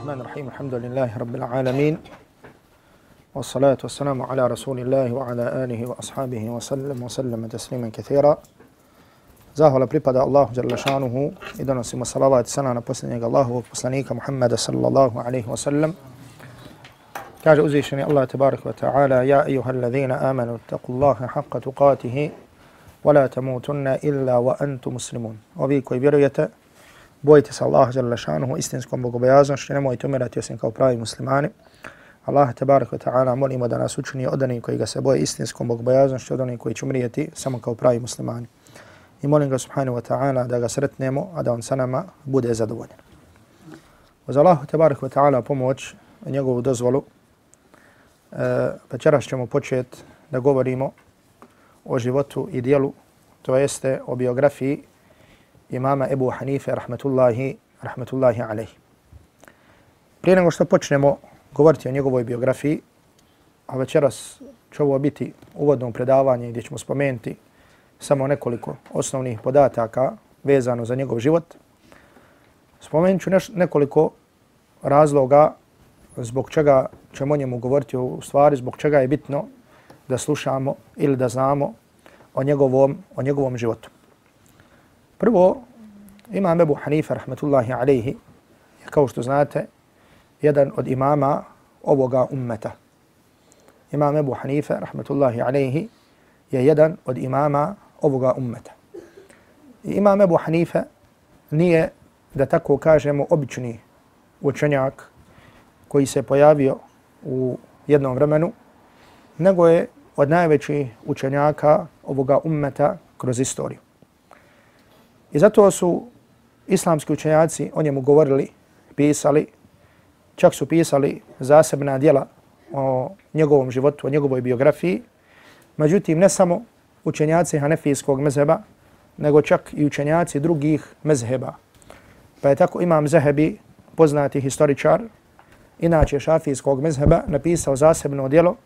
الرحمن الرحيم. الحمد لله رب العالمين. والصلاة والسلام على رسول الله وعلى آله وأصحابه وسلم وسلم تسليما كثيرا. زاه ولا بريبادا الله جل شانه إذا نسيم عليه وسلم نبسنيك الله وبسنيك محمد صلى الله عليه وسلم كاج أزيشني الله تبارك وتعالى يا أيها الذين آمنوا اتقوا الله حق تقاته ولا تموتن إلا وأنتم مسلمون وبيكو بيرويته bojite se Allaha dželle šanuhu istinskom bogobojaznošću, nemojte umirati osim kao pravi muslimani. Allah te wa ta'ala molimo da nas učini od onih koji ga se boje istinskom bogobojaznošću, od onih koji će umrijeti samo kao pravi muslimani i molim ga subhanahu wa ta'ala da ga sretnemo, a da on sa nama bude zadovoljen. Uz Allahu tabarak ta'ala pomoć i njegovu dozvolu, e, večeras ćemo početi da govorimo o životu i dijelu, to jeste o biografiji imama Ebu Hanife, rahmetullahi, rahmetullahi alaihi. Prije nego što počnemo govoriti o njegovoj biografiji, a večeras će ovo biti uvodno predavanje gdje ćemo spomenuti samo nekoliko osnovnih podataka vezano za njegov život. Spomenut ću nekoliko razloga zbog čega ćemo o njemu govoriti u stvari, zbog čega je bitno da slušamo ili da znamo o njegovom, o njegovom životu. Prvo, imam Ebu Hanife, rahmetullahi alaihi, je kao što znate, jedan od imama ovoga ummeta. Imam Ebu Hanife, rahmetullahi alaihi, je jedan od imama ovoga ummeta. I imam Ebu Hanife nije, da tako kažemo, obični učenjak koji se pojavio u jednom vremenu, nego je od najvećih učenjaka ovoga ummeta kroz istoriju. I zato su islamski učenjaci o njemu govorili, pisali, čak su pisali zasebna dijela o njegovom životu, o njegovoj biografiji. Međutim, ne samo učenjaci hanefijskog mezheba, nego čak i učenjaci drugih mezheba. Pa je tako imam Zahebi, poznati historičar, inače šafijskog mezheba, napisao zasebno djelo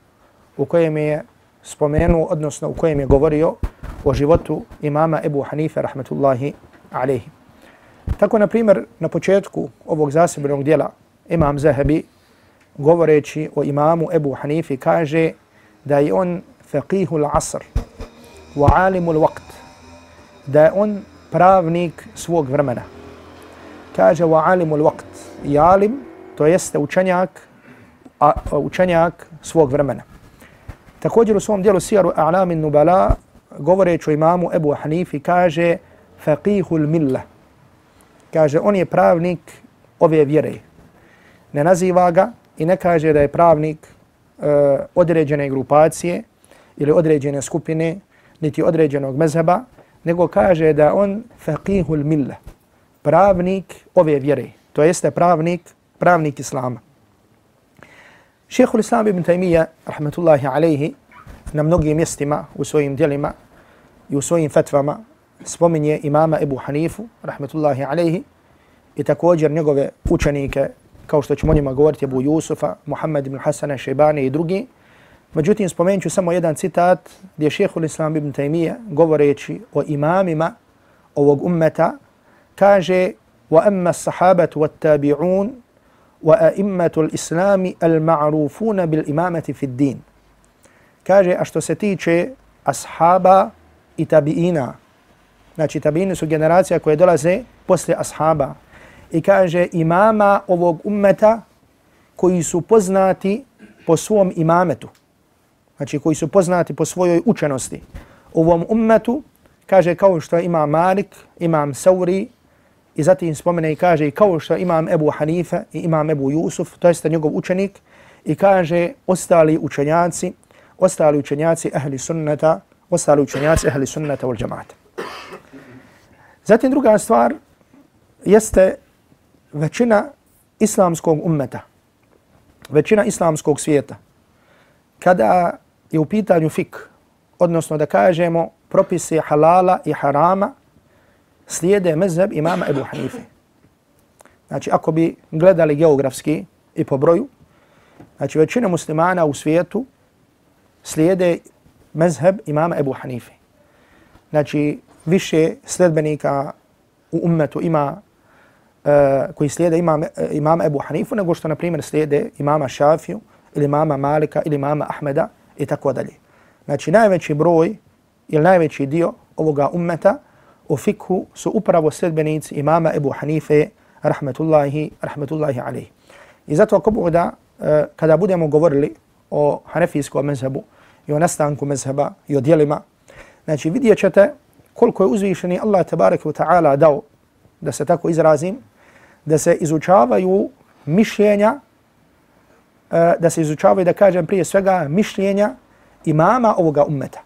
u kojem je spomenuo, odnosno u kojem je govorio o životu imama Ebu Hanife, rahmetullahi alaihi. Tako, na primjer, na početku ovog zasebnog djela imam Zahabi govoreći o imamu Ebu Hanifi, kaže da je on faqihul asr, wa alimul waqt da je on pravnik svog vremena kaže wa alimul waqt i alim to jeste učenjak a, učenjak svog vremena također u svom dijelu sijaru a'lamin nubala govoreći o imamu Ebu Hanifi kaže faqihul milla kaže on je pravnik ove vjere. Ne naziva ga i ne kaže da je pravnik uh, određene grupacije ili određene skupine niti određenog mezheba, nego kaže da on faqihul milla, pravnik ove vjere, to jeste pravnik, pravnik islama. Šehhul Islam ibn Taymiyyah, rahmetullahi alaihi, na mnogim mjestima u svojim dijelima i u svojim fetvama spominje imama Ebu Hanifu, rahmatullahi alaihi, i također njegove učenike, kao što ćemo njima govoriti, Ebu Jusufa, Muhammed ibn Hasana, Šeibani i drugi, Međutim, spomenut ću samo jedan citat gdje šehhul Islam ibn Taymiyyah govoreći o imamima ovog ummeta kaže وَأَمَّا الصَّحَابَةُ وَالتَّابِعُونَ وَأَئِمَّةُ الْإِسْلَامِ الْمَعْرُوفُونَ بِالْإِمَامَةِ فِي الدِّينِ Kaže, a što se tiče ashaba i tabiina, znači tabiini su generacija koje dolaze posle ashaba, i kaže imama ovog ummeta koji su poznati po svom imametu, znači koji su poznati po svojoj učenosti. U ovom ummetu, kaže kao što ima Malik, imam Sauri, i zatim spomene i kaže kao što imam Ebu Hanife i imam Ebu Jusuf, to jeste njegov učenik, i kaže ostali učenjaci, ostali učenjaci ahli sunnata, ostali učenjaci ehli sunnata wal džamata. Zatim druga stvar jeste većina islamskog ummeta, većina islamskog svijeta, kada je u pitanju fik, odnosno da kažemo propisi halala i harama, slijede mezheb imama Ebu Hanife. Znači, ako bi gledali geografski i po broju, znači većina muslimana u svijetu slijede mezheb imama Ebu Hanife. Znači, više sledbenika u ummetu ima eh, koji slijede imam, eh, imama Ebu Hanifu, nego što, na primjer, slijede imama Šafiju ili imama Malika ili imama Ahmeda i tako dalje. Znači, najveći broj ili najveći dio ovoga ummeta u fikhu su upravo sledbenici imama Ebu Hanife, rahmetullahi, rahmetullahi alaihi. I zato ako Bog da, eh, kada budemo govorili o hanefijskom mezhebu i o nastanku mezheba i o dijelima, znači vidjet ćete koliko je uzvišeni Allah tabaraka wa ta'ala dao, da se tako izrazim, da se izučavaju mišljenja, e, da se izučavaju, da kažem prije svega, mišljenja imama ovoga ummeta.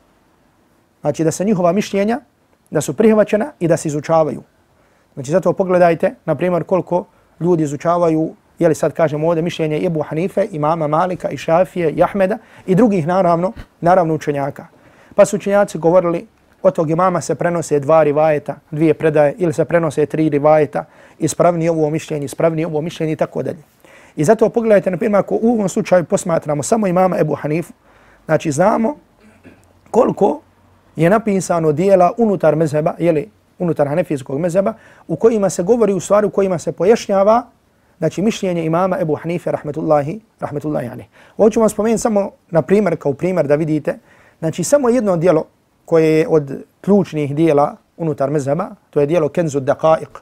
Znači da se njihova mišljenja, da su prihvaćena i da se izučavaju. Znači zato pogledajte, na primjer, koliko ljudi izučavaju, jeli sad kažemo ovdje, mišljenje Ebu Hanife, imama Malika i Šafije i Ahmeda i drugih naravno, naravno učenjaka. Pa su učenjaci govorili, od tog imama se prenose dva rivajeta, dvije predaje, ili se prenose tri rivajeta, ispravni ovo mišljenje, ispravni ovo mišljenje i tako dalje. I zato pogledajte, na primjer, ako u ovom slučaju posmatramo samo imama Ebu Hanifu, znači znamo koliko je napisano dijela unutar mezheba, jeli, unutar hanefijskog mezheba, u kojima se govori u stvari, u kojima se pojašnjava, znači mišljenje imama Ebu Hanife, rahmetullahi, rahmetullahi alih. Hoću vam spomenuti samo na primjer, kao primjer da vidite, znači samo jedno dijelo koje je od ključnih dijela unutar mezheba, to je dijelo Kenzu Daqaiq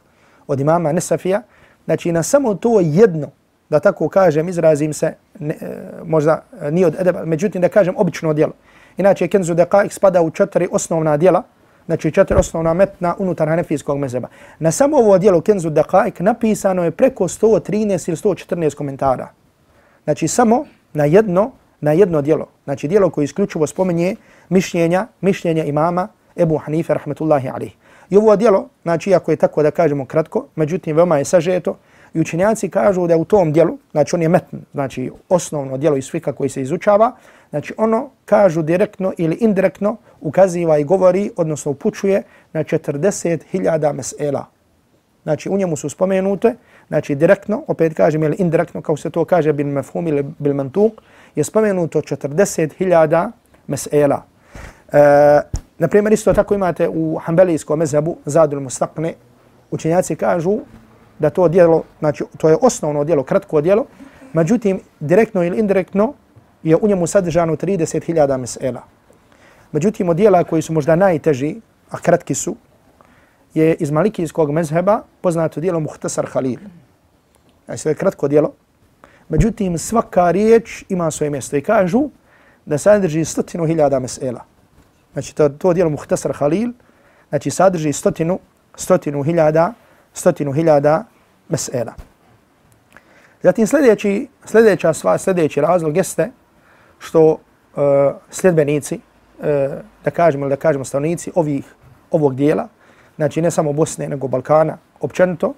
od imama Nesafija, znači na samo to jedno, da tako kažem, izrazim se, ne, e, možda e, nije od edeba, međutim da kažem obično dijelo. Inače, Kenzu Daqaiq spada u četiri osnovna dijela, znači četiri osnovna metna unutar hanefijskog mezeba. Na samo ovo dijelo Kenzu Daqaik napisano je preko 113 ili 114 komentara. Znači samo na jedno, na jedno dijelo. Znači dijelo koje isključivo spomenje mišljenja, mišljenja imama Ebu Hanife rahmetullahi alih. I ovo dijelo, znači ako je tako da kažemo kratko, međutim veoma je sažeto, i učenjaci kažu da u tom dijelu, znači on je metn, znači osnovno dijelo iz fika koji se izučava, Znači ono kažu direktno ili indirektno ukaziva i govori, odnosno upućuje na 40.000 mesela. Znači u njemu su spomenute, znači direktno, opet kažem ili indirektno, kao se to kaže bil mefhum ili bil mantuk, je spomenuto 40.000 mesela. E, naprimjer, isto tako imate u Hanbelijskom mezhebu, Zadul Mustaqne, učenjaci kažu da to djelo, znači to je osnovno djelo, kratko djelo, međutim, direktno ili indirektno, je u njemu sadržano 30.000 mesela. Međutim, od dijela koji su možda najteži, a kratki su, je iz malikijskog mezheba poznato dijelo Muhtasar Khalil. Znači, to je kratko dijelo. Međutim, svaka riječ ima svoje mjesto i kažu da sadrži stotinu hiljada mesela. Znači, to, to dijelo Muhtasar Khalil, znači sadrži stotinu, stotinu hiljada, stotinu hiljada mesela. Zatim sljedeći, sljedeća sva, sljedeći razlog jeste što uh, sljedbenici, uh, da kažemo ili da kažemo stanovnici ovih, ovog dijela, znači ne samo Bosne, nego Balkana, općenito,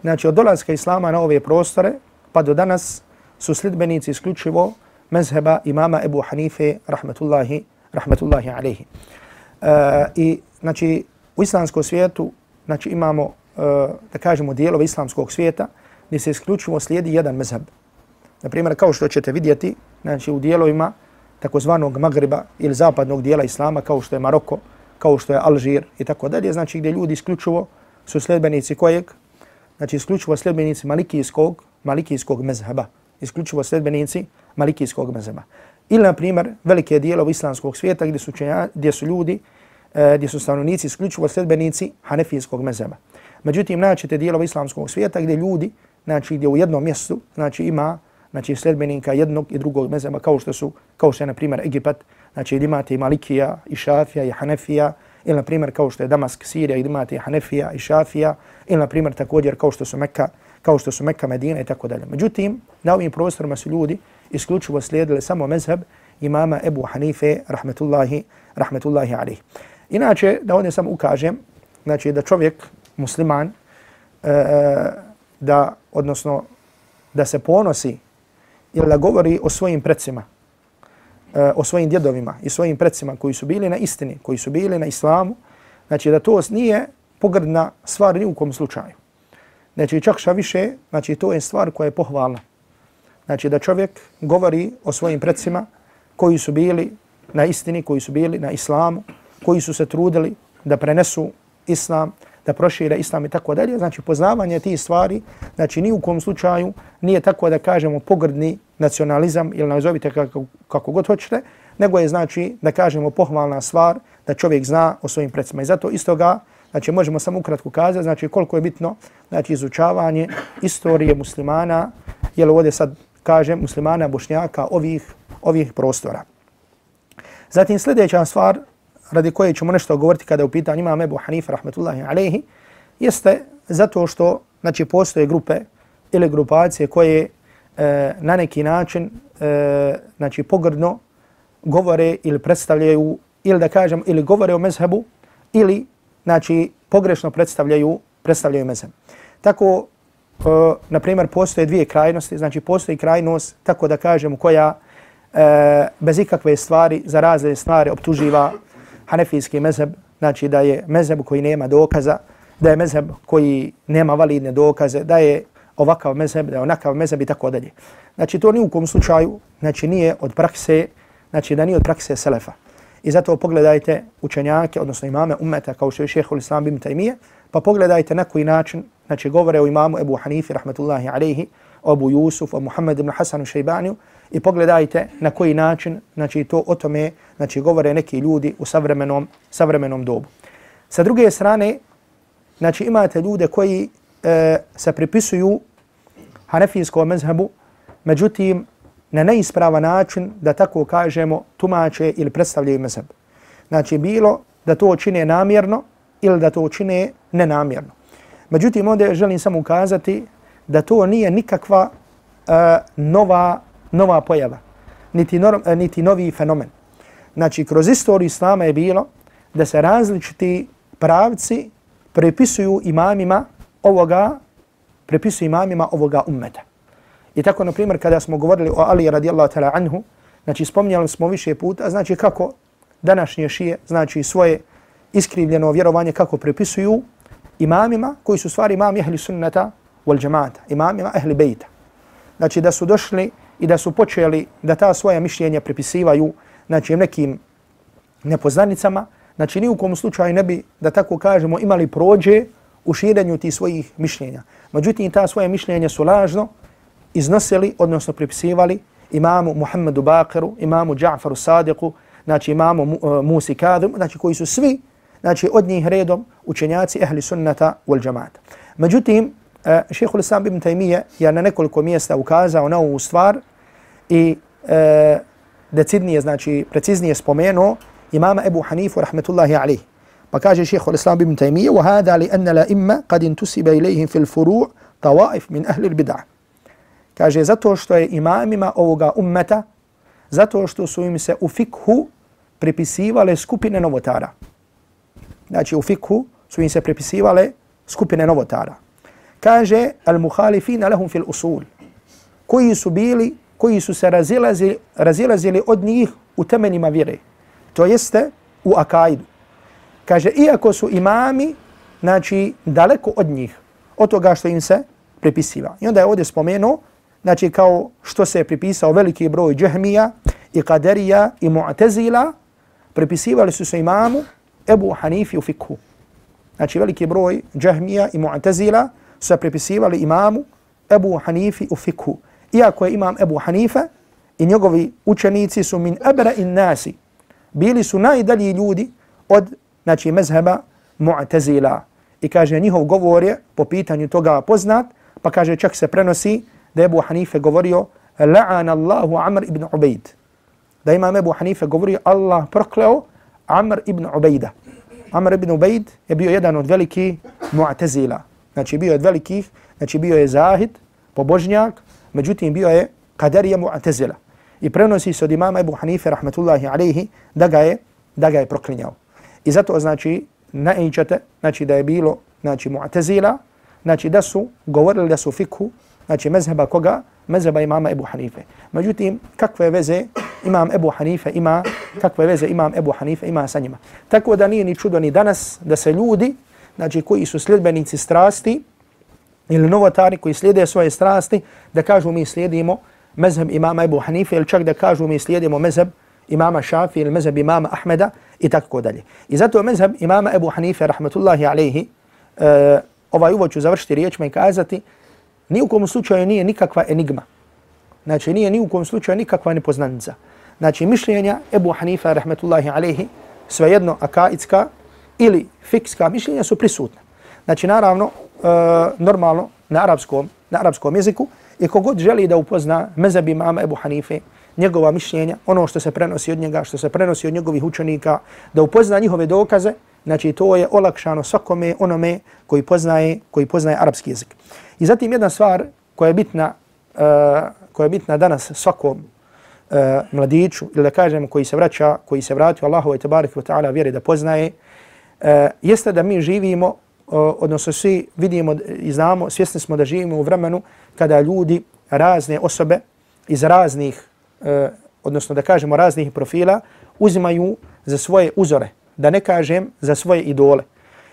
znači od dolaska Islama na ove prostore, pa do danas su sljedbenici isključivo mezheba imama Ebu Hanife, rahmetullahi, rahmetullahi alaihi. Uh, I znači u islamskom svijetu znači imamo, Eh, da kažemo, dijelove islamskog svijeta gdje se isključivo slijedi jedan mezheb. Na primjer, kao što ćete vidjeti, znači u dijelovima takozvanog Magriba ili zapadnog dijela Islama, kao što je Maroko, kao što je Alžir i tako dalje, znači gdje ljudi isključivo su sljedbenici kojeg? Znači isključivo sljedbenici malikijskog, malikijskog mezheba. Isključivo sljedbenici malikijskog mezheba. Ili, na primjer, velike dijelove islamskog svijeta gdje su, čenja, gdje su ljudi, eh, gdje su stanovnici isključivo sljedbenici hanefijskog mezheba. Međutim, naćete dijelova islamskog svijeta gdje ljudi, znači gdje u jednom mjestu, znači ima znači sledbenika jednog i drugog mezheba kao što su kao što je na primjer Egipat, znači imate i Malikija i Šafija i Hanefija, ili na primjer kao što je Damask, Sirija, gdje imate i Hanefija i Šafija, ili na primjer također kao što su Mekka, kao što su Mekka, Medina i tako dalje. Međutim, na ovim prostorima su ljudi isključivo slijedili samo mezheb imama Ebu Hanife, rahmetullahi, rahmetullahi alih. Inače, da ovdje samo ukažem, znači da čovjek, musliman, e, e, da, odnosno, da se ponosi ili da govori o svojim precima, e, o svojim djedovima i svojim precima koji su bili na istini, koji su bili na islamu, znači da to nije pogrdna stvar ni u kom slučaju. Znači čak šta više, znači to je stvar koja je pohvalna. Znači da čovjek govori o svojim precima koji su bili na istini, koji su bili na islamu, koji su se trudili da prenesu islam, da prošire islam i tako dalje. Znači poznavanje tih stvari, znači ni u kom slučaju nije tako da kažemo pogrdni nacionalizam ili nazovite kako, kako god hoćete, nego je znači da kažemo pohvalna stvar da čovjek zna o svojim predsima. I zato isto ga, znači možemo samo ukratko kazati, znači koliko je bitno znači izučavanje istorije muslimana, jel ovdje sad kažem muslimana, bošnjaka, ovih, ovih prostora. Zatim sljedeća stvar radi koje ćemo nešto govoriti kada je u pitanju imam Ebu Hanifa rahmetullahi alaihi, jeste zato što znači, postoje grupe ili grupacije koje e, na neki način e, znači, pogrdno govore ili predstavljaju ili da kažem ili govore o mezhebu ili znači pogrešno predstavljaju predstavljaju mezheb. Tako e, na primjer postoje dvije krajnosti, znači postoji krajnost tako da kažem koja e, bez ikakve stvari za razne stvari optuživa hanefijski mezheb, znači da je mezheb koji nema dokaza, da je mezheb koji nema validne dokaze, da je ovakav mezheb, da je onakav mezheb i tako dalje. Znači to ni u kom slučaju, znači nije od prakse, znači da nije od prakse selefa. I zato pogledajte učenjake, odnosno imame umeta kao što je šehhul islam bim tajmije, pa pogledajte na koji način, znači govore o imamu Ebu Hanifi, rahmetullahi alaihi, o Abu Yusuf, o Muhammed ibn Hasanu Šejbaniju, i pogledajte na koji način, znači to o tome, znači govore neki ljudi u savremenom, savremenom dobu. Sa druge strane, znači imate ljude koji e, se pripisuju hanefijskom mezhebu, međutim, na neispravan način, da tako kažemo, tumače ili predstavljaju mezheb. Znači, bilo da to čine namjerno ili da to čine nenamjerno. Međutim, ovdje želim samo ukazati da to nije nikakva uh, nova nova pojava, niti, norm, e, niti novi fenomen. Znači, kroz istoriju Islama je bilo da se različiti pravci prepisuju imamima ovoga, prepisuju imamima ovoga ummeta. I tako, na primjer, kada smo govorili o Ali radijallahu ta'ala anhu, znači, spominjali smo više puta, znači kako današnje šije, znači svoje iskrivljeno vjerovanje kako prepisuju imamima koji su stvari imami ehli sunnata wal džemata, imamima ehli bejta. Znači da su došli i da su počeli da ta svoja mišljenja prepisivaju znači, nekim nepoznanicama, znači ni u kom slučaju ne bi, da tako kažemo, imali prođe u širenju tih svojih mišljenja. Međutim, ta svoje mišljenja su lažno iznosili, odnosno prepisivali imamu Muhammedu Bakiru, imamu Džafaru Sadiqu, znači imamu uh, Musi Kadum, znači koji su svi znači, od njih redom učenjaci ehli sunnata wal džamata. Međutim, uh, šehhul Islam ibn Taymiye je na nekoliko mjesta ukazao na ovu stvar, i e, decidnije, znači preciznije spomenuo imama Ebu Hanifu rahmetullahi alih. Pa kaže šeho l-Islam ibn Taymiye وَهَذَا لِأَنَّ لَإِمَّا قَدْ انْتُسِبَ إِلَيْهِمْ فِي الْفُرُوعِ طَوَائِفْ مِنْ أَهْلِ الْبِدَعِ Kaže zato što je imamima ovoga ummeta, zato što su im se u fikhu pripisivale skupine novotara. Znači u fikhu su im se pripisivale skupine novotara. Kaže al-muhalifina lahum fil usul koji su bili koji su se razilazili, razilazili od njih u temenima vjere. To jeste u akajdu. Kaže, iako su imami, znači, daleko od njih, od toga što im se pripisiva. I onda je ovdje spomenuo, znači, kao što se je pripisao veliki broj džehmija i kaderija i mu'tezila, pripisivali su se imamu Ebu Hanifi u fikhu. Znači, veliki broj džehmija i mu'tezila su se pripisivali imamu Ebu Hanifi u fikhu iako je imam Ebu Hanife i njegovi učenici su min ebra in nasi, bili su najdalji ljudi od znači, mezheba Mu'tazila. I kaže, njihov govor je po pitanju toga poznat, pa kaže, čak se prenosi da je Ebu Hanife govorio la'an Allahu Amr ibn Ubejd. Da imam Ebu Hanife govorio Allah prokleo Amr ibn Ubejda. Amr ibn Ubejd je bio jedan od velikih Mu'tazila. Znači bio je od velikih, znači bio je zahid, pobožnjak, međutim bio je kaderija mu'tazila. I prenosi se od imama Ebu Hanife, rahmetullahi alaihi, da ga je, da ga je proklinjao. I zato znači, naičete, znači da je bilo, znači mu'tazila, znači da su govorili da su fikhu, znači mezheba koga? Mezheba imama Ebu Hanife. Međutim, kakve veze imam Ebu Hanife ima, kakve veze imam Ebu Hanife ima sa njima. Tako da nije ni čudo ni danas da se ljudi, znači koji su sljedbenici strasti, ili novotari koji slijede svoje strasti, da kažu mi slijedimo mezheb imama Ebu Hanife ili čak da kažu mi slijedimo mezheb imama Šafi ili mezheb imama Ahmeda i tako dalje. I zato mezheb imama Ebu Hanife, rahmatullahi alaihi, uh, ovaj uvod ću završiti riječima i kazati, ni u kom slučaju nije nikakva enigma. Znači, nije ni u kom slučaju nikakva nepoznanica. Znači, mišljenja Ebu Hanifa, rahmetullahi alaihi, svejedno akaidska ili fikska mišljenja su prisutna. Znači, naravno, E, normalno, na arapskom, na arapskom jeziku, i kogod želi da upozna mezab imama Ebu Hanife, njegova mišljenja, ono što se prenosi od njega, što se prenosi od njegovih učenika, da upozna njihove dokaze, znači to je olakšano svakome onome koji poznaje, koji poznaje arapski jezik. I zatim jedna stvar koja je bitna, uh, koja je bitna danas svakom uh, mladiću, ili da kažem koji se vraća, koji se vratio Allahu te tabarik ta'ala vjeri da poznaje, uh, jeste da mi živimo, odnosno svi vidimo i znamo, svjesni smo da živimo u vremenu kada ljudi, razne osobe iz raznih, uh, odnosno da kažemo raznih profila, uzimaju za svoje uzore, da ne kažem za svoje idole.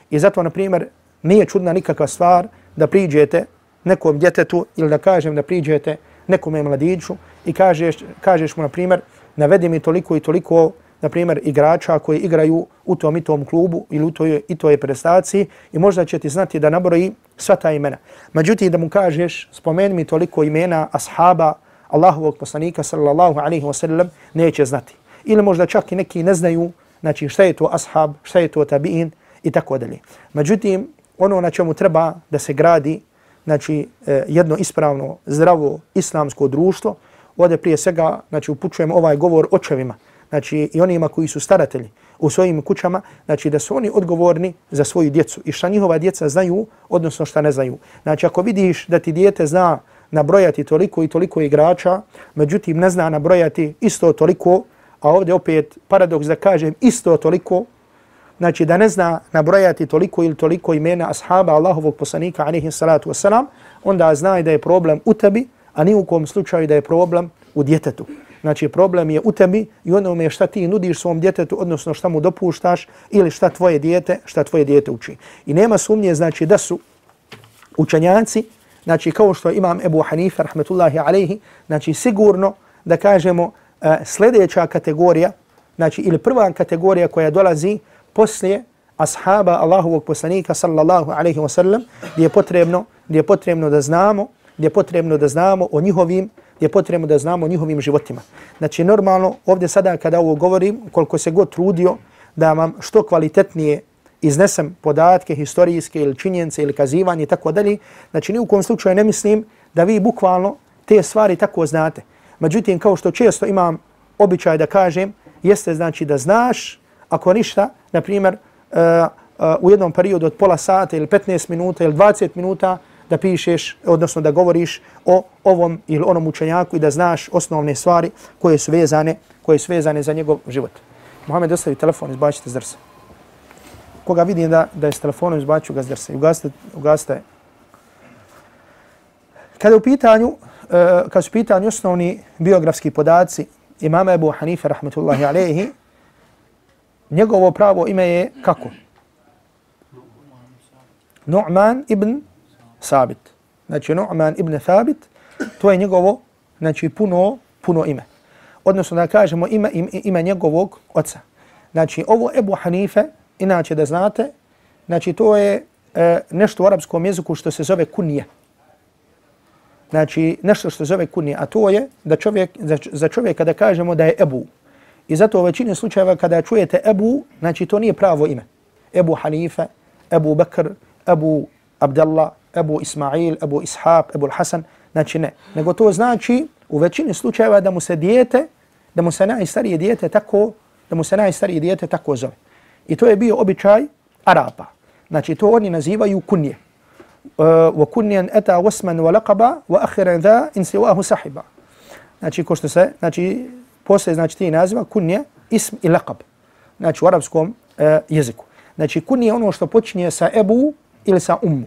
I zato, na primjer, nije čudna nikakva stvar da priđete nekom djetetu ili da kažem da priđete nekom mladiću i kažeš, kažeš mu, na primjer, navedi mi toliko i toliko, na primjer, igrača koji igraju u tom i tom klubu ili u toj i toj prestaciji i možda će ti znati da nabroji sva ta imena. Međutim, da mu kažeš, spomeni mi toliko imena ashaba Allahovog poslanika sallallahu alaihi wa sallam, neće znati. Ili možda čak i neki ne znaju znači šta je to ashab, šta je to tabi'in i tako dalje. Međutim, ono na čemu treba da se gradi znači, e, jedno ispravno, zdravo islamsko društvo, ovdje prije svega znači, upućujem ovaj govor očevima znači, i onima koji su staratelji u svojim kućama, znači da su oni odgovorni za svoju djecu i šta njihova djeca znaju, odnosno šta ne znaju. Znači, ako vidiš da ti dijete zna nabrojati toliko i toliko igrača, međutim ne zna nabrojati isto toliko, a ovdje opet paradoks da kažem isto toliko, znači da ne zna nabrojati toliko ili toliko imena ashaba Allahovog poslanika alaihi salatu wasalam, onda znaj da je problem u tebi, a ni u kom slučaju da je problem u djetetu. Znači problem je u tebi i onome šta ti nudiš svom djetetu, odnosno šta mu dopuštaš ili šta tvoje dijete, šta tvoje dijete uči. I nema sumnje znači da su učenjaci, znači kao što imam Ebu Hanife, rahmetullahi alaihi, znači sigurno da kažemo e, sljedeća kategorija, znači ili prva kategorija koja dolazi poslije ashaba Allahovog poslanika sallallahu alaihi wa sallam, gdje je potrebno, gdje je potrebno da znamo, gdje je potrebno da znamo o njihovim, je potrebno da znamo o njihovim životima. Znači normalno ovdje sada kada ovo govorim, koliko se god trudio da vam što kvalitetnije iznesem podatke historijske ili činjenice ili kazivanje i tako dalje, znači ni u kom slučaju ne mislim da vi bukvalno te stvari tako znate. Međutim, kao što često imam običaj da kažem, jeste znači da znaš, ako ništa, na primjer, uh, uh, u jednom periodu od pola sata ili 15 minuta ili 20 minuta da pišeš, odnosno da govoriš o ovom ili onom učenjaku i da znaš osnovne stvari koje su vezane, koje su vezane za njegov život. Mohamed, ostavi telefon, izbačite zdrsa. Koga vidim da, da je s telefonom, izbaću ga zdrsa. Ugasite, ugasite. Kada u pitanju, uh, kad su pitanju osnovni biografski podaci imama Ebu Hanife, rahmetullahi alaihi, njegovo pravo ime je kako? Nu'man ibn Sabit. Znači, Nu'man ibn Sabit, to je njegovo, znači, puno, puno ime. Odnosno, da kažemo ime, ime, njegovog oca. Znači, ovo Ebu Hanife, inače da znate, znači, to je e, nešto u arapskom jeziku što se zove kunije znači nešto što se zove kunije, a to je da čovjek, za, za čovjeka da kažemo da je Ebu. I zato u većini slučajeva kada čujete Ebu, znači to nije pravo ime. Ebu Hanife, Ebu Bekr, Ebu Abdallah, Ebu Ismail, Ebu Ishaq, Ebu Hasan, znači ne. Nego to znači u većini slučajeva da mu se dijete, da mu se najstarije dijete tako, da mu se najstarije dijete tako zove. I to je bio običaj Arapa. Znači to oni nazivaju kunje. Uh, wa kunjen eta wasman wa laqaba wa akhiran dha in siwahu sahiba. Znači ko što se, znači posle znači ti naziva kunje ism i laqab. Znači u arapskom uh, jeziku. Znači kunje ono što počinje sa ebu ili sa ummu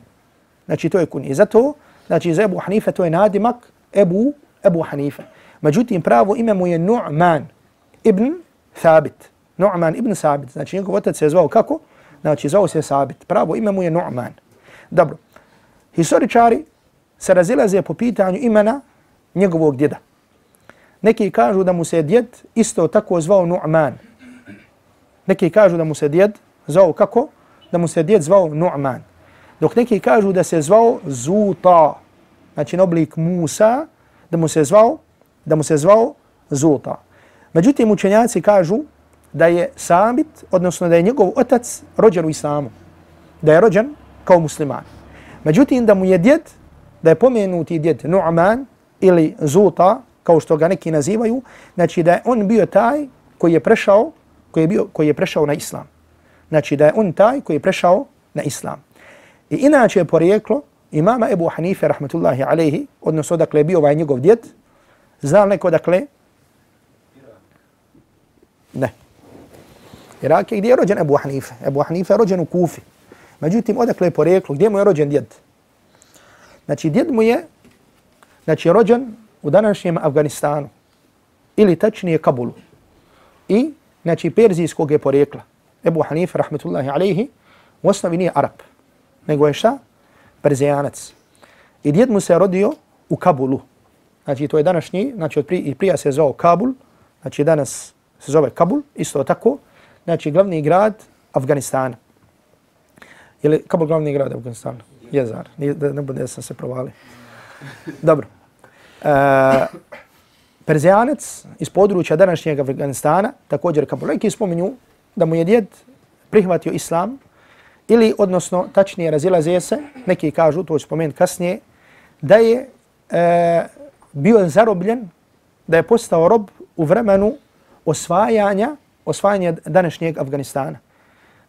znači to je kunije. zato znači za Ebu Hanife to je nadimak Ebu Ebu Hanife međutim pravo ime mu je Nu'man ibn Thabit Nu'man ibn Thabit znači njegov otac se zvao kako znači zvao se Thabit pravo ime mu je Nu'man dobro Historičari se razilaze po pitanju imena njegovog djeda. Neki kažu da mu se djed isto tako zvao Nu'man. Neki kažu da mu se djed zvao kako? Da mu se djed zvao Nu'man. Dok neki kažu da se zvao Zuta, znači na oblik Musa, da mu se zvao, da mu se zvao Zuta. Međutim, učenjaci kažu da je Sabit, odnosno da je njegov otac rođen u islamu. Da je rođen kao musliman. Međutim, da mu je djed, da je pomenuti djed Nu'man ili Zuta, kao što ga neki nazivaju, znači da je on bio taj koji je prešao, koji je, bio, koji je prešao na islam. Znači da je on taj koji je prešao na islam. I inače je porijeklo imama Ebu Hanife, rahmatullahi alaihi, odnosno dakle je bio ovaj njegov djed, zna neko dakle? Ne. Irak je gdje je rođen Ebu Hanife? Ebu Hanife je rođen u Kufi. Međutim, odakle je porijeklo, gdje mu je rođen djed? Znači, djed mu je znači, rođen u današnjem Afganistanu ili tačnije Kabulu i znači perzijskog je porijekla. Ebu Hanife, rahmetullahi alaihi, u osnovi nije Arab, nego je šta? Perzijanac. I djed mu se rodio u Kabulu. Znači to je današnji, znači od prije, prija se zove Kabul, znači danas se zove Kabul, isto tako, znači glavni grad Afganistana. Je li Kabul glavni grad Afganistana? Jezar, da ne bude da sam se provali. Dobro. E, Perzijanac iz područja današnjeg Afganistana, također Kabuleki spominju da mu je djed prihvatio islam ili, odnosno, tačnije razilaze se, neki kažu, to ću spomenuti kasnije, da je e, bio zarobljen, da je postao rob u vremenu osvajanja, osvajanja današnjeg Afganistana.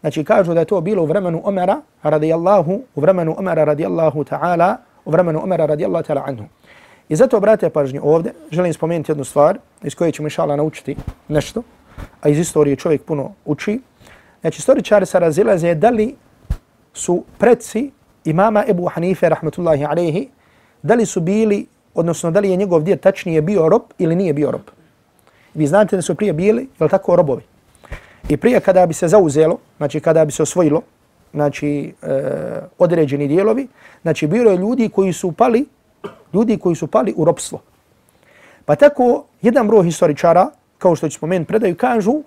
Znači, kažu da je to bilo u vremenu Omera radijallahu, u vremenu Omera radijallahu ta'ala, u vremenu Omera radijallahu ta'ala anhu. I zato, brate, pažnju ovdje, želim spomenuti jednu stvar iz koje ćemo inšala naučiti nešto, a iz istorije čovjek puno uči. Znači, istoričari se razilaze da li su predsi imama Ebu Hanife, rahmatullahi alaihi, da li su bili, odnosno da li je njegov djed tačnije bio rob ili nije bio rob. Vi znate da su prije bili, jel tako, robovi. I prije kada bi se zauzelo, znači kada bi se osvojilo, znači e, određeni dijelovi, znači bilo je ljudi koji su pali, ljudi koji su pali u robstvo. Pa tako, jedan broj historičara, kao što ću spomenuti, predaju, kažu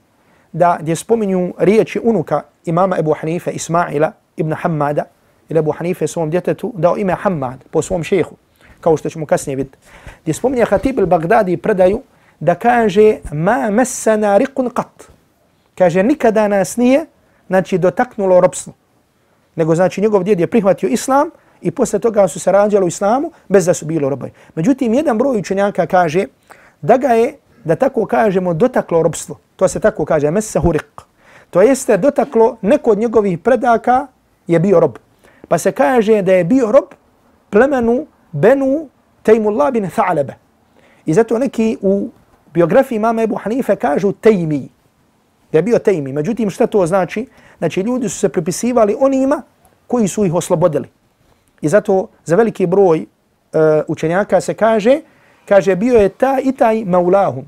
da gdje spominju riječi unuka imama Ebu Hanife Ismaila ibn Hammada, ili Ebu Hanife svom djetetu dao ime Hammad po svom šehu, kao što ćemo kasnije vidjeti. Gdje spominje Hatib al-Baghdadi predaju da kaže ma mesana rikun qat. Kaže nikada nas nije znači dotaknulo robstvo. Nego znači njegov djed je prihvatio islam i posle toga su se rađali u islamu bez da su bilo robovi. Međutim, jedan broj učenjaka kaže da ga je, da tako kažemo, dotaklo robstvo. To se tako kaže, mesa huriq. To jeste dotaklo neko od njegovih predaka je bio rob. Pa se kaže da je bio rob plemenu Benu Tejmullah bin Tha'lebe. I zato neki u biografiji mama Ebu Hanife kažu Tejmi. Da je bio Tejmi. Međutim, šta to znači? Znači, ljudi su se pripisivali onima koji su ih oslobodili. I zato za veliki broj uh, učenjaka se kaže, kaže, bio je ta i taj maulahum.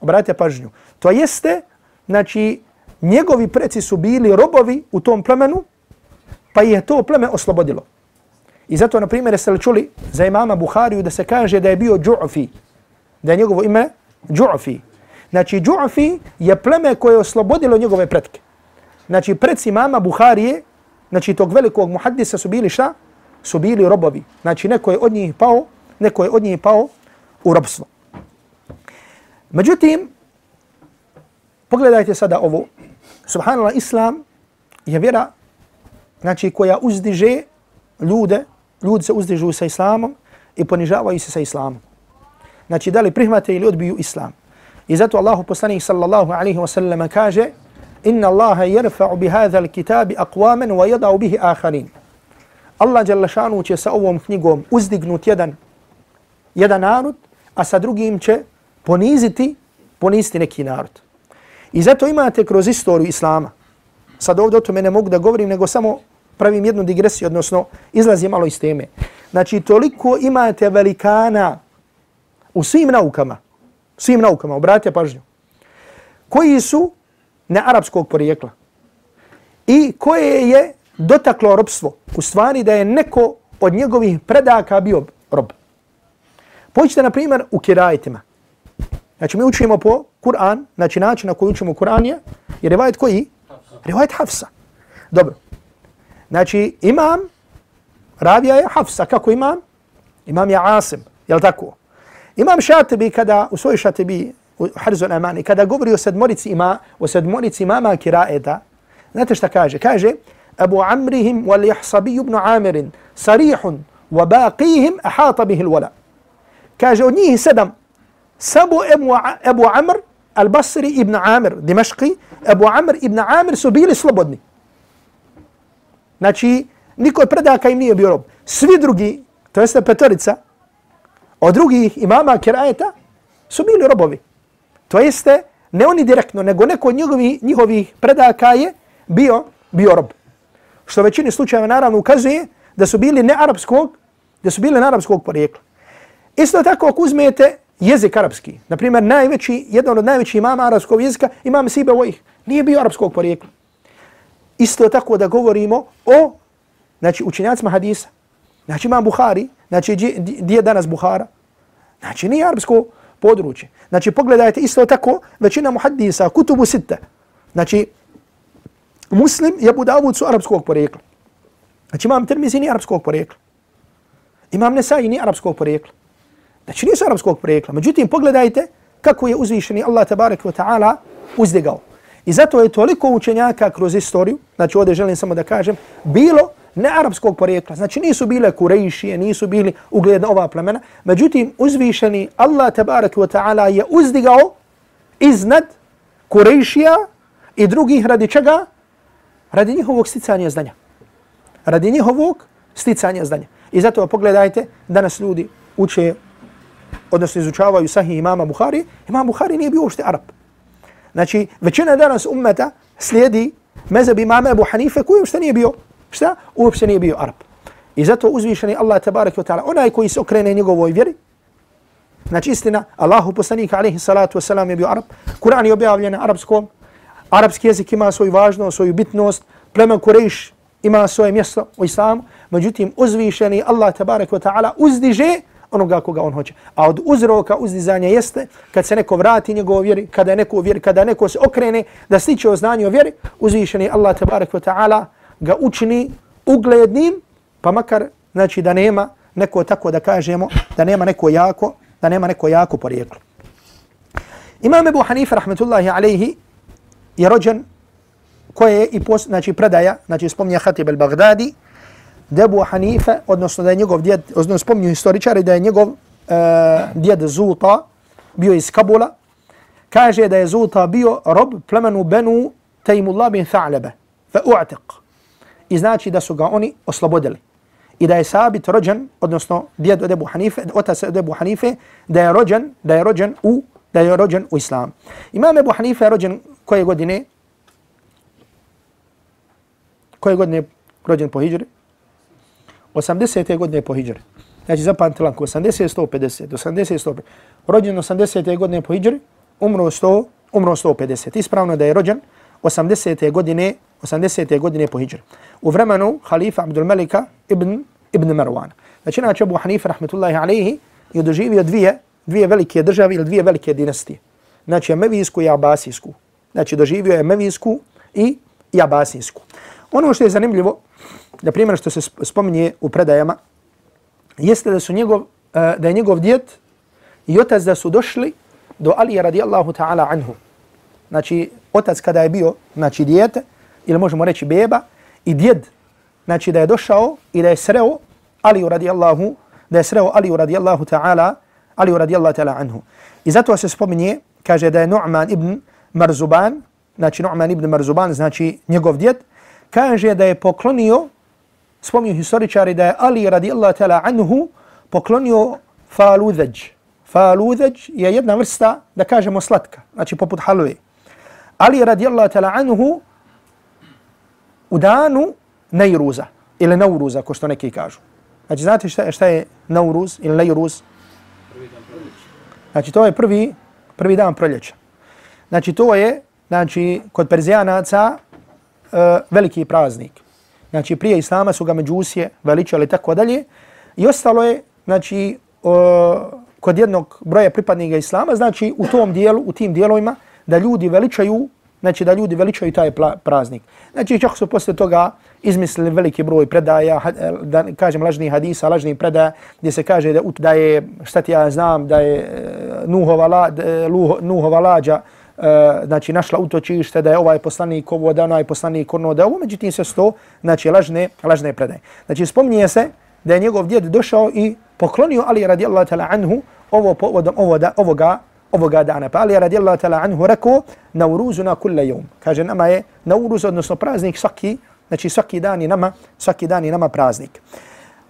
Obratite pažnju. To jeste, znači, njegovi preci su bili robovi u tom plemenu, pa je to pleme oslobodilo. I zato, na primjer, ste li čuli za imama Buhariju da se kaže da je bio Džu'fi, da je njegovo ime Džu'fi. Znači, Džu'fi je pleme koje je oslobodilo njegove pretke. Znači, preci imama Buharije, znači tog velikog muhaddisa su bili šta? Su bili robovi. Znači, neko je od njih pao, neko je od njih pao u robstvo. Međutim, pogledajte sada ovo. Subhanallah, Islam je vjera znači koja uzdiže ljude, ljudi se uzdižu sa islamom i ponižavaju se sa islamom. Znači da li prihvate ili odbiju islam. I zato Allahu poslanik sallallahu alaihi wa sallam kaže Inna Allaha yarfa'u bi hadha al-kitabi aqwaman wa yada'u bihi akharin. Allah dželle šanu će sa ovom knjigom uzdignut jedan, jedan narod, a sa drugim će poniziti, poniziti neki narod. I zato imate kroz istoriju Islama, sad ovdje o tome ne mogu da govorim, nego samo pravim jednu digresiju, odnosno izlazim malo iz teme. Znači, toliko imate velikana u svim naukama, svim naukama, obratite pažnju, koji su ne arapskog porijekla i koje je dotaklo robstvo, u stvari da je neko od njegovih predaka bio rob. Pođite, na primjer, u kirajitima. Znači, mi učimo po Kur'an, znači način na koji učimo Kur'an je, je rivajt koji? Rivajt Hafsa. Dobro. Znači, imam ravija je Hafsa, kako imam? Imam je Asim, je li tako? Imam Šatibi kada, u svoj Šatibi, u Harzun Amani, kada govori o sedmorici ima, o sedmorici imama kiraeta, znate šta kaže? Kaže, Abu Amrihim wal Jahsabi ibn Amirin, sarihun, wa baqihim ahata bihil wala. Kaže, od njih sedam, Samo Ebu, Ebu Amr, Al-Basri ibn Amir, Dimashqi, Ebu Amr ibn Amir su bili slobodni. Znači, niko od predaka im nije bio rob. Svi drugi, to jeste petorica, od drugih imama kirajeta, su bili robovi. To jeste, ne oni direktno, nego neko od njihovi, njihovih predaka je bio, bio rob. Što u većini slučajeva naravno ukazuje da su bili ne arapskog, da su bili ne arapskog porijekla. Isto tako ako uzmete jezik arapski, na primjer najveći, jedan od najvećih imama arapskog jezika, imam Sibe Vojih, nije bio arapskog porijekla. Isto tako da govorimo o znači, učenjacima hadisa. Znači imam Buhari, znači gdje je danas Buhara? Znači nije arapsko područje. Znači pogledajte isto tako većina muhaddisa, kutubu sitte. Znači muslim je Budavud su arapskog porijekla. Znači imam Tirmizi nije arapskog porijekla. Imam Nesai nije arapskog porijekla. Znači nisu arapskog porijekla. Međutim, pogledajte kako je uzvišeni Allah tabarek wa ta'ala uzdigao. I zato je toliko učenjaka kroz istoriju, znači ovdje želim samo da kažem, bilo ne arapskog porijekla. Znači nisu bile kurejšije, nisu bili ugledna ova plemena. Međutim, uzvišeni Allah tabarak wa ta'ala je uzdigao iznad kurejšija i drugih radi čega? Radi njihovog sticanja zdanja. Radi njihovog sticanja zdanja. I zato pogledajte, danas ljudi uče odnosno izučavaju sahih imama Buhari, imam Buhari nije bio uopšte Arab. Znači, većina danas ummeta slijedi mezeb imama Abu Hanife koji uopšte nije bio, šta? Uopšte nije bio Arab. I zato uzvišeni Allah tabarak wa ta'ala, onaj koji se okrene njegovoj vjeri, znači istina, Allahu poslanika alaihi salatu wasalam je bio Arab, Kur'an je objavljen na arapskom, arapski jezik ima svoju važnost, svoju bitnost, plemen Kurejš ima svoje mjesto u islamu, međutim uzvišeni Allah tabarak wa ta'ala uzdiže onoga koga on hoće. A od uzroka uzdizanja jeste kad se neko vrati njegov vjeri, kada je neko vjeri, kada neko se okrene da stiče o znanju o vjeri, uzvišeni Allah tabarak wa ta'ala ga učini uglednim, pa makar znači da nema neko tako da kažemo, da nema neko jako, da nema neko jako porijeklo. Imam Ebu Hanife, rahmetullahi alaihi, je rođen koje je i pos, znači predaja, znači spomnija Hatib al-Baghdadi, Debu Hanife, odnosno da je njegov djed, odnosno spominju historičari da je njegov uh, djed Zuta bio iz Kabula, kaže da je Zuta bio rob plemenu Benu Taymullah bin Tha'lebe, fa u'atiq. I znači da su ga oni oslobodili. I da je Sabit rođen, odnosno djed od Ebu Hanife, otac od Ebu Hanife, da je rođen, da je rođen u da je rođen u Islam. Imam Ebu Hanife je rođen koje godine? Koje godine rođen po Hidžri? 80. godine po hijđari. Znači zapamtite lanko, 80, 150, 80, 150. Rođen 80. godine po hijđari, umro 100, umro 150. Ispravno da je rođen 80. godine, 80. godine po hijđari. U vremenu halifa Abdul Malika ibn, ibn Marwana. Znači inače Abu Hanifa rahmetullahi alaihi je doživio dvije, dvije velike države ili dvije velike dinastije. Znači Amevijsku i Abasijsku. Znači doživio je Amevijsku i, i Abasijsku. Ono što je zanimljivo, na primjer što se spominje u predajama, jeste da su njegov, e, da je njegov djed i otac da su došli do Alija radijallahu ta'ala anhu. Znači, otac kada je bio, znači, dijete, ili možemo reći beba, i djed, znači, da je došao i da je sreo Aliju radijallahu, da je sreo Aliju radijallahu ta'ala, Aliju radijallahu ta'ala anhu. I zato se spominje, kaže da je Nu'man ibn Marzuban, znači Nu'man ibn Marzuban, znači njegov djed, kaže da je poklonio spominju historičari da je Ali radijallahu ta'ala anhu poklonio faludheđ. Faludheđ je jedna vrsta, da kažemo, slatka, znači poput halve. Ali radijallahu ta'ala anhu u danu Nejruza ili Nauruza, ko što neki kažu. Znači, znate šta, šta je Nauruz ili Nejruz? Znači, to je prvi, prvi dan proljeća. Znači, to je, znači, kod Perzijanaca uh, veliki praznik. Znači prije islama su ga međusije veličali tako dalje. I ostalo je, znači, o, kod jednog broja pripadnika islama, znači u tom dijelu, u tim dijelovima, da ljudi veličaju znači da ljudi veličaju taj praznik. Znači čak su posle toga izmislili veliki broj predaja, da kažem lažni hadisa, lažni predaja, gdje se kaže da, da je, šta ti ja znam, da je e, Nuhova, la, e, Nuhova lađa, e, znači našla utočište, da je ovaj poslanik ovo, da onaj poslanik ono, da ovo, međutim se sto, znači lažne, lažne predaje. Znači spominje se da je njegov djed došao i poklonio Ali radijallahu ta'ala anhu ovo povodom ovoga, ovoga, ovoga dana. Pa Ali radijallahu ta'ala anhu rekao na uruzu na kulle jom. Kaže nama je nauruz, odnosno praznik svaki, znači svaki dan i nama, svaki dan i nama praznik.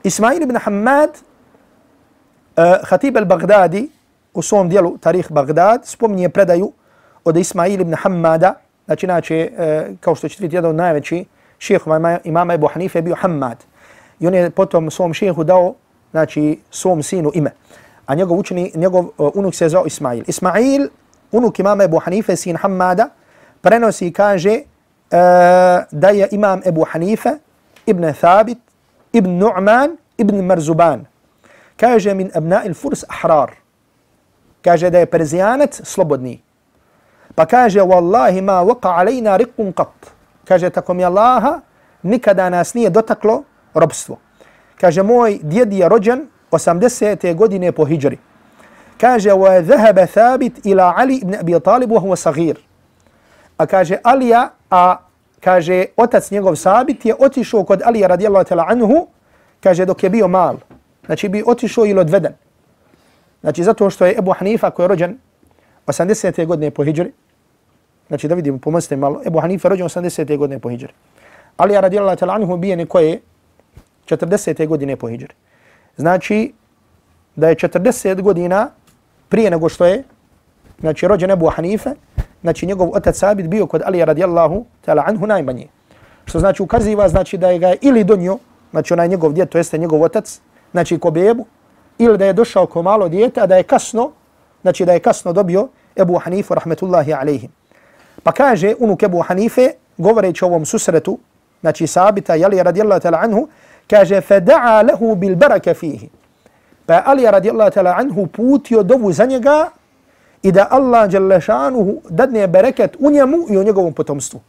Ismail ibn Hamad, uh, e, Khatib al-Baghdadi, u svom dijelu Tarih Bagdad, spominje predaju od Ismail ibn Hammada, znači, inače, uh, kao što ćete vidjeti, jedan od najveći šehova imama Ebu Hanife bio Hammad. I on je potom svom šehu dao, znači, svom sinu ime. A njegov učeni, njegov uh, unuk se zvao Ismail. Ismail, unuk imama Ebu Hanife, sin Hammada, prenosi i kaže uh, da je imam Ebu Hanife, ibn Thabit, ibn Nu'man, ibn Marzuban. Kaže min abna il furs ahrar. Kaže da je Perzijanac slobodni. Pa kaže, wallahi ma waka alejna rikun qat. Kaže, tako mi Allaha, nikada nas nije dotaklo robstvo. Kaže, moj djed je rođen 80. godine po hijri. Kaže, wa zahaba thabit ila Ali ibn Abi Talib, wa huwa sagir. A kaže, Alija, a kaže, otac njegov sabit je otišao kod Alija radijallahu ta'la anhu, kaže, dok je bio mal. Znači, bi otišao ili odveden. Znači, zato što je Ebu Hanifa koji je rođen 80. godine po hijri, znači da vidimo, pomozite malo, Ebu Hanife rođen 80. godine po hijri. Ali radijallahu ta'ala anhu ubijeni koje 40. godine po hijri. Znači da je 40 godina prije nego što je znači rođen Ebu Hanife, znači njegov otac Sabit bio kod Ali radijallahu ta'ala anhu najmanje. Što znači ukaziva znači da je ga ili donio, znači onaj njegov djet, to jeste njegov otac, znači ko bebu, ili da je došao ko malo dijete, a da je kasno, znači da je kasno dobio Ebu Hanifu rahmetullahi alejhi. Pa kaže unuk Ebu Hanife, govoreći o ovom susretu, znači sabita, jeli radijallahu ta'ala anhu, kaže, feda'a lehu bil baraka fihi. Pa Ali radijallahu ta'ala anhu putio dovu za njega i da Allah šanuhu dadne bereket u njemu i u njegovom potomstvu.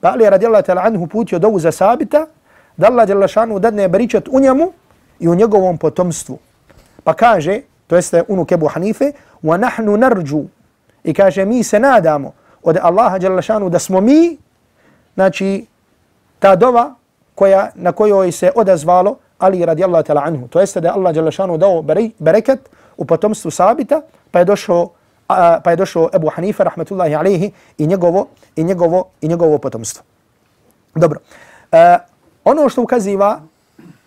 Pa Ali radijallahu ta'ala anhu putio dovu za sabita, da Allah šanuhu dadne beričet u njemu i u njegovom potomstvu. Pa kaže, to jeste unuk Ebu Hanife, wa nahnu narđu. I kaže, mi se nadamo od Allaha Đalešanu da smo mi, znači, ta dova koja, na kojoj se odazvalo Ali radijallahu ta'la anhu. To jeste da je Allah Đalešanu dao bereket u potomstvu sabita, pa je došao pa je došao Ebu Hanifa rahmetullahi alejhi i njegovo i njegovo i njegovo potomstvo. Dobro. Uh, ono što ukaziva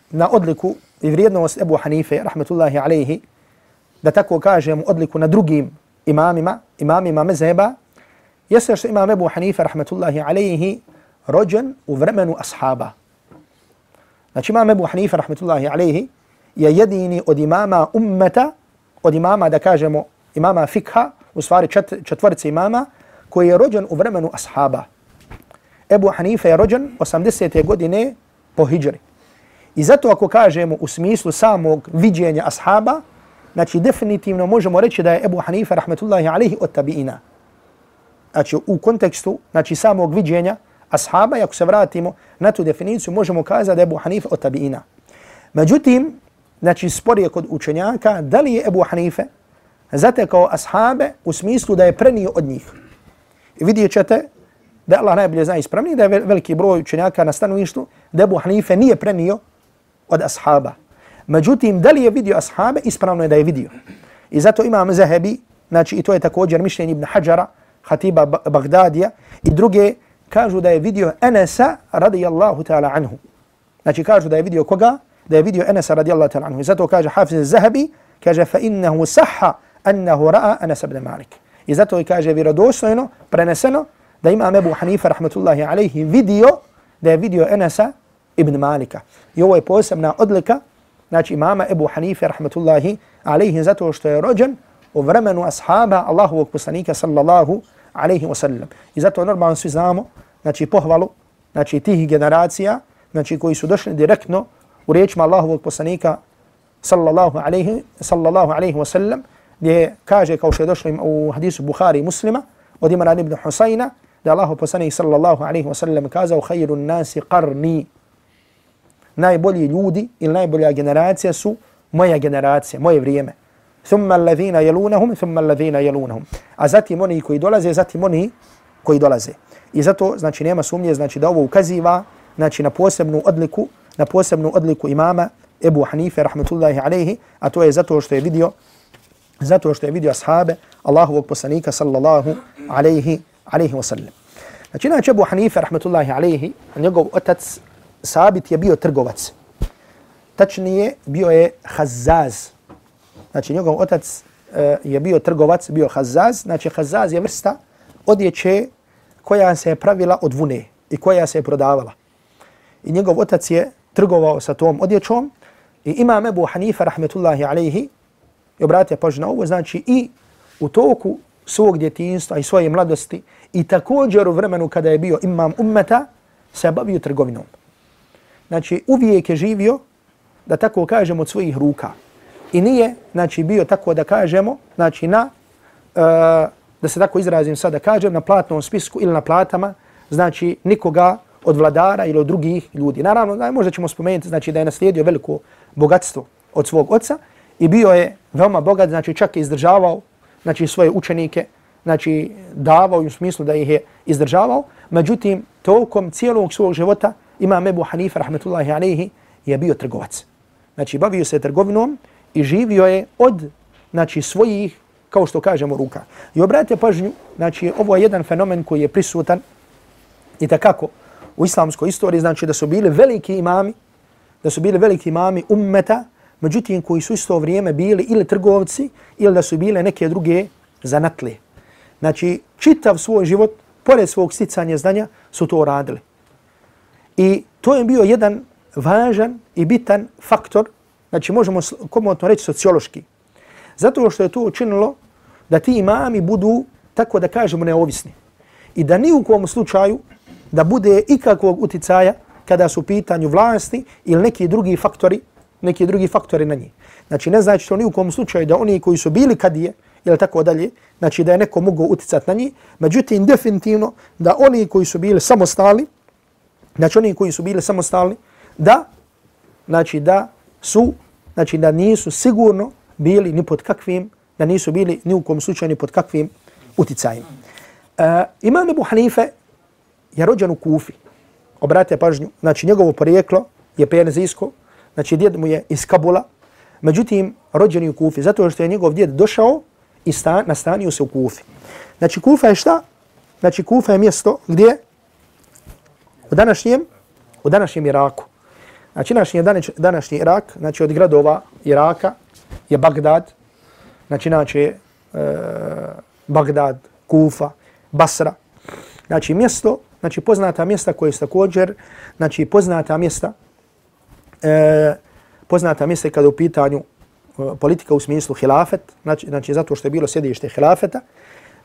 na odliku i vrijednost Ebu Hanife, rahmetullahi alaihi, da tako kažem odliku na drugim imamima, imamima mezheba, jeste što imam Ebu Hanife, rahmetullahi alaihi, rođen u vremenu ashaba. Znači imam Ebu Hanife, rahmetullahi alaihi, je jedini od imama ummeta, od imama, da kažemo, imama fikha, u stvari čet, četvrci imama, koji je rođen u vremenu ashaba. Ebu Hanife je rođen 80. godine po hijri. I zato ako kažemo u smislu samog viđenja ashaba, znači definitivno možemo reći da je Ebu Hanife rahmetullahi alaihi od tabiina. Znači u kontekstu znači, samog viđenja ashaba, ako se vratimo na tu definiciju, možemo kazati da je Ebu Hanife od tabiina. Međutim, znači spor je kod učenjaka, da li je Ebu Hanife zatekao ashabe u smislu da je prenio od njih. I vidjet ćete da Allah najbolje zna ispravni, da je veliki broj učenjaka na stanovištu, da Ebu Hanife nije prenio od ashaba. Međutim, da li je vidio ashabe, ispravno je da je vidio. I zato imam Zahebi, znači i to je također mišljenje Ibn Hajara, Hatiba Bagdadija i druge kažu da je vidio Enesa radijallahu ta'ala anhu. Znači kažu da je vidio koga? Da je vidio Enesa radijallahu ta'ala anhu. I zato kaže Hafiz Zahebi, kaže fa innahu saha annahu ra'a Enes ibn Malik. I zato je kaže vjerodostojno, preneseno, da ima Ebu Hanifa rahmatullahi alaihi vidio da je vidio Enesa ibn Malika. I ovo je posebna odlika, znači imama Ebu Hanife, rahmetullahi alaihi, zato što je rođen u vremenu ashaba Allahovog poslanika, sallallahu alaihi wa sallam. I zato normalno svi znamo, znači pohvalu, znači tih generacija, znači koji su došli direktno u riječima Allahovog poslanika, sallallahu alaihi, sallallahu alaihi wa sallam, gdje kaže, kao što je došlo u hadisu Bukhari i muslima, od Imran ibn Husayna, da Allahov poslanik sallallahu alaihi wa sallam kazao khayru nasi qarni. Najbolji ljudi ili najbolja generacija su moja generacija, moje vrijeme. Thumma alladhina yalunahum, thumma alladhina yalunhum. A zatim oni koji dolaze, zatim oni koji dolaze. I zato, znači, nema sumnje, znači, da ovo ukaziva, znači, na posebnu odliku, na posebnu odliku imama Ebu Hanife, rahmetullahi alaihi, a to je zato što je vidio, zato što je vidio ashabe Allahovog poslanika, sallallahu alaihi, alaihi wa sallam. Znači, inače Ebu Hanife, rahmetullahi alaihi, njegov otac Sabit je bio trgovac. Tačnije, bio je Hazaz. Znači, njegov otac uh, je bio trgovac, bio Hazaz. Znači, Hazaz je vrsta odjeće koja se je pravila od vune i koja se je prodavala. I njegov otac je trgovao sa tom odjećom i imam Ebu Hanifa, rahmetullahi alaihi, i obratite pažnju na ovo, znači i u toku svog djetinstva i svoje mladosti i također u vremenu kada je bio imam ummeta, se bavio trgovinom. Znači, uvijek je živio, da tako kažemo, od svojih ruka. I nije, znači, bio tako da kažemo, znači, na, uh, da se tako izrazim sada kažem, na platnom spisku ili na platama, znači, nikoga od vladara ili od drugih ljudi. Naravno, znači, možda ćemo spomenuti, znači, da je naslijedio veliko bogatstvo od svog oca i bio je veoma bogat, znači, čak je izdržavao, znači, svoje učenike, znači, davao u smislu da ih je izdržavao. Međutim, tokom cijelog svog života, Imam Ebu Hanifa, rahmetullahi alaihi, je bio trgovac. Znači, bavio se trgovinom i živio je od znači, svojih, kao što kažemo, ruka. I obratite pažnju, znači, ovo je jedan fenomen koji je prisutan i takako u islamskoj istoriji, znači da su bili veliki imami, da su bili veliki imami ummeta, međutim koji su isto vrijeme bili ili trgovci ili da su bile neke druge zanatlije. Znači, čitav svoj život, pored svog sticanja znanja, su to radili. I to je bio jedan važan i bitan faktor, znači možemo komotno reći sociološki. Zato što je to učinilo da ti imami budu, tako da kažemo, neovisni. I da ni u kom slučaju da bude ikakvog uticaja kada su u pitanju vlasti ili neki drugi faktori, neki drugi faktori na njih. Znači ne znači to ni u kom slučaju da oni koji su bili kadije ili tako dalje, znači da je neko mogao uticati na njih, međutim definitivno da oni koji su bili samostalni, znači oni koji su bili samostalni, da, znači da su, znači da nisu sigurno bili ni pod kakvim, da nisu bili ni u kom slučaju ni pod kakvim uticajima. Uh, e, imam Ebu Hanife je rođen u Kufi. Obratite pažnju, znači njegovo porijeklo je perzijsko, znači djed mu je iz Kabula, međutim rođen je u Kufi, zato što je njegov djed došao i stan, nastanio se u Kufi. Znači Kufa je šta? Znači Kufa je mjesto gdje u današnjem, u današnjem Iraku. Znači današnji, današnji Irak, znači od gradova Iraka je Bagdad, znači znači e, Bagdad, Kufa, Basra. Znači mjesto, znači poznata mjesta koje su također, znači poznata mjesta, e, poznata mjesta kada u pitanju e, politika u smislu hilafet, znači, znači zato što je bilo sjedište hilafeta,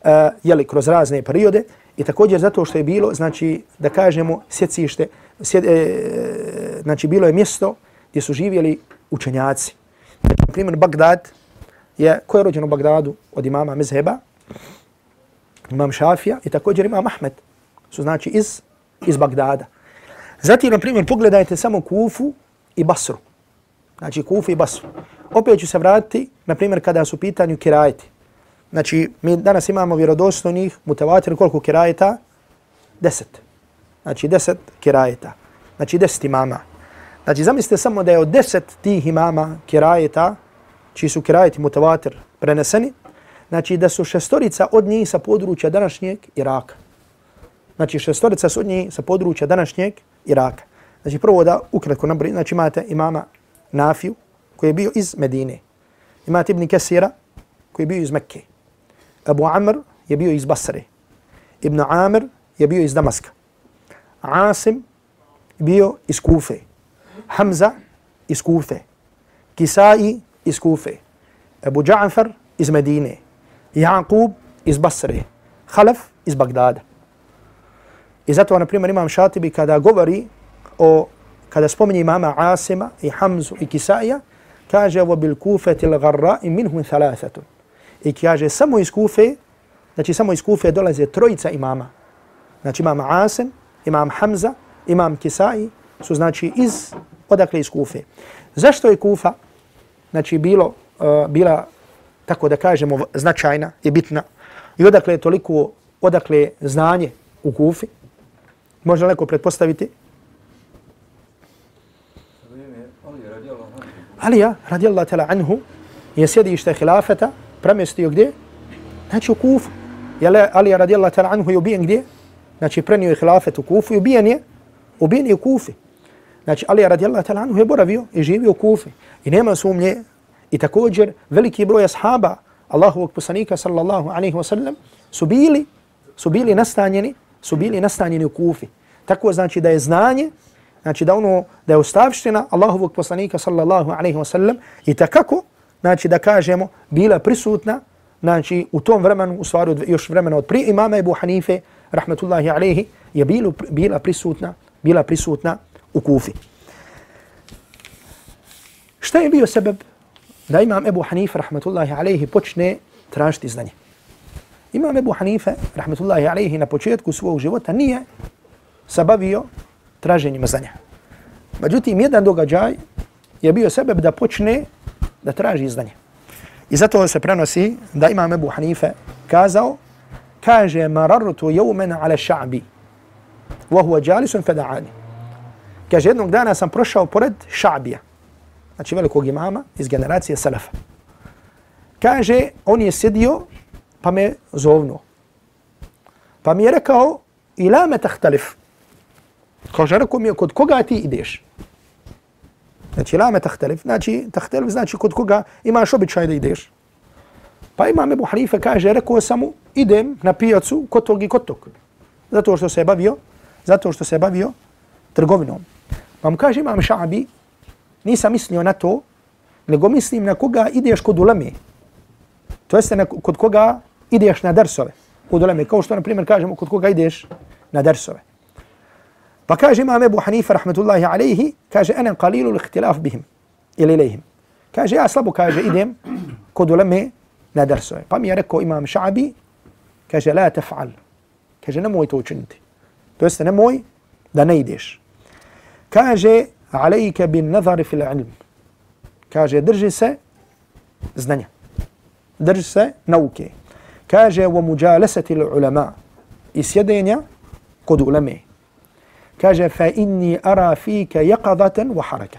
e, jeli kroz razne periode, I također zato što je bilo, znači, da kažemo, sjecište, sjed, e, znači, bilo je mjesto gdje su živjeli učenjaci. Znači, na primjer, Bagdad, je, ko je rođen u Bagdadu od imama Mezheba? Imam Šafija i također imam Ahmed, su znači iz, iz Bagdada. Zatim, na primjer, pogledajte samo Kufu i Basru. Znači, Kufu i Basru. Opet ću se vratiti, na primjer, kada su pitanju kirajti. Znači, mi danas imamo vjerodostojnih mutevatir koliko kirajeta? Deset. Znači, deset kirajeta. Znači, deset imama. Znači, zamislite samo da je od deset tih imama kirajeta, čiji su kirajeti mutevatir preneseni, znači da su šestorica od njih sa područja današnjeg Iraka. Znači, šestorica su od njih sa područja današnjeg Iraka. Znači, prvo da ukratko nabri, znači imate imama Nafiju, koji je bio iz Medine. Imate Ibn Kesira, koji je bio iz Mekke. أبو عمر يبيو إز بصري. ابن عامر يبيو إز دمسك عاصم يبيو إز كوفة حمزة إز كوفة كسائي إز كوفة أبو جعفر إز مدينة. يعقوب إز بصري. خلف إز بغداد. إذا توانا بريمان إمام شاطبي كذا قبري أو كذا سبومني إمام عاصمة إحمز كسائية كاجا وبالكوفة الغراء منهم ثلاثة. I kaže samo iz Kufe, znači samo iz Kufe dolaze trojica imama. Znači imam Asim, imam Hamza, imam Kisai, su znači iz, odakle iz Kufe. Zašto je Kufa, znači bilo, uh, bila, tako da kažemo, značajna i bitna, i odakle je toliko, odakle je znanje u Kufi, može neko pretpostaviti? Alija, radijallahu ta'la anhu, je sjedište hilafeta, premjestio gdje? Znači u Kufu. Jel Ali radijallahu ta'ala anhu je ubijen gdje? Znači prenio je hilafet u Kufu i ubijen je, ubijen je u Kufi. Znači Ali radijallahu ta'ala anhu je boravio i živio u Kufi. I nema sumnje. I također veliki broj ashaba Allahovog poslanika sallallahu alaihi wa sallam su bili, su bili nastanjeni, su bili nastanjeni u Kufi. Tako znači da je znanje, znači da ono, da je ostavština Allahovog poslanika sallallahu alaihi wa sallam i takako, znači da kažemo, bila prisutna, znači u tom vremenu, u stvari još vremena od prije imama Ebu Hanife, rahmetullahi alaihi, je bilo, bila prisutna, bila prisutna u Kufi. Šta je bio sebeb da imam Ebu Hanife, rahmetullahi alaihi, počne tražiti znanje? Imam Ebu Hanife, rahmetullahi alaihi, na početku svog života nije sabavio traženjima znanja. Međutim, jedan događaj je bio sebeb da počne da traži znanje. I zato se prenosi da imam Ebu Hanife kazao, kaže, marartu jevmen ala ša'bi, wa huwa jalisun feda'ani. Kaže, jednog dana sam prošao pored ša'bija, znači velikog imama iz generacije Salafa. Kaže, on je sjedio pa me zovnuo. Pa mi je rekao, ila me tahtalif. Kaže, rekao mi je, kod koga ti ideš? Znači, ila me tahtalif. Znači, tahtelif znači kod koga imaš običaj da ideš. Pa imam Ebu Hanife kaže, rekao sam mu, idem na pijacu kod tog i kod tog. Zato što se je bavio, zato što se je bavio trgovinom. Pa mu kaže, imam šabi, nisam mislio na to, nego mislim na koga ideš kod uleme. To jeste na, kod koga ideš na dersove. Kod uleme, kao što na primjer kažemo kod koga ideš na dersove. فكاج إمام أبو حنيفة رحمة الله عليه كاج أنا قليل الاختلاف بهم إلى إليهم. كاج يا اصلبو إدم ايدم كودو لمي ندرسوي قام يركو إمام شعبي كاج لا تفعل. كاج نموي توشنتي توست نموي دا نيديش كاج عليك بالنظر في العلم. كاج درجس زنانيا. درجس نوكي. كاج ومجالسة العلماء. اسيا اسيدينيا كودو لمي. Kaže, fa inni ara fika yaqadatan wa haraka.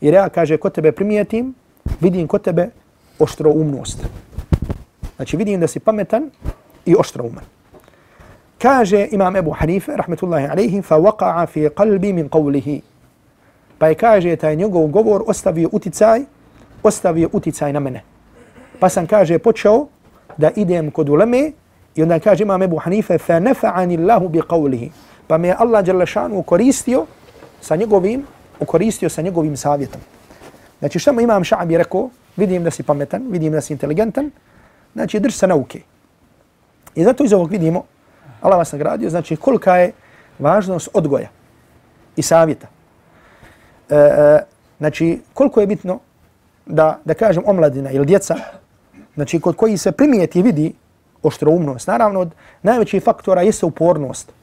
Jer ja, kaže, kod tebe primijetim, vidim kod tebe oštro umnost. Znači, vidim da si pametan i oštro uman. Kaže imam Ebu Hanife, rahmetullahi alaihi, fa waqa'a fi qalbi min qawlihi. Pa je kaže taj njegov govor ostavio uticaj, ostavio uticaj na mene. Pa sam kaže počeo da idem kod uleme i onda kaže imam Ebu Hanife fa nafa'ani Allahu bi qawlihi. Pa me Allah dželle ukoristio koristio sa njegovim, koristio sa njegovim savjetom. Znači šta mu imam Ša'bi rekao, vidim da si pametan, vidim da si inteligentan, znači drž se nauke. I zato iz ovog vidimo, Allah vas nagradio, znači kolika je važnost odgoja i savjeta. E, e, znači, koliko je bitno da, da kažem omladina ili djeca, znači kod koji se primijeti vidi oštroumnost, naravno od najvećih faktora jeste upornost.